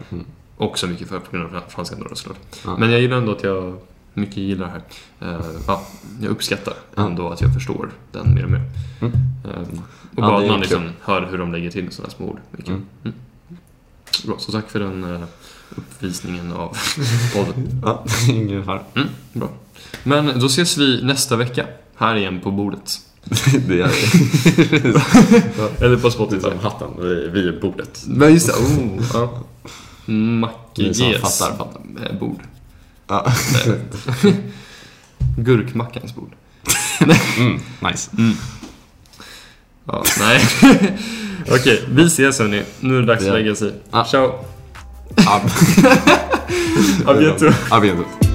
[SPEAKER 1] Också mycket för på grund av franska då såklart.
[SPEAKER 2] Ja.
[SPEAKER 1] Men jag gillar ändå att jag mycket gillar det här. Eh, ja, jag uppskattar
[SPEAKER 2] Ja.
[SPEAKER 1] ändå att jag förstår den mer och mer.
[SPEAKER 2] Mm.
[SPEAKER 1] Eh, och
[SPEAKER 2] Ja,
[SPEAKER 1] bara att man liksom
[SPEAKER 2] kul.
[SPEAKER 1] hör hur de lägger till sådana små ord.
[SPEAKER 2] Mm.
[SPEAKER 1] Mm. Bra, så tack för den eh, uppvisningen av podden.
[SPEAKER 2] Ja, ingen fara.
[SPEAKER 1] Mm, bra. Men då ses vi nästa vecka här igen på bordet.
[SPEAKER 2] Det är
[SPEAKER 1] Eller på Spotify.
[SPEAKER 2] som hatten, vi, vi är bordet.
[SPEAKER 1] Men just det, oh, ja. Macke
[SPEAKER 2] Ni som
[SPEAKER 1] Gs
[SPEAKER 2] fattar, fattar.
[SPEAKER 1] eh, bord.
[SPEAKER 2] Ja.
[SPEAKER 1] Gurkmackans bord.
[SPEAKER 2] Mm, nice.
[SPEAKER 1] Ja, nej. Okej, vi ses hörni. Nu är det dags att lägga sig. Ciao.
[SPEAKER 2] Ab-
[SPEAKER 1] A bientôt.
[SPEAKER 2] A bientôt.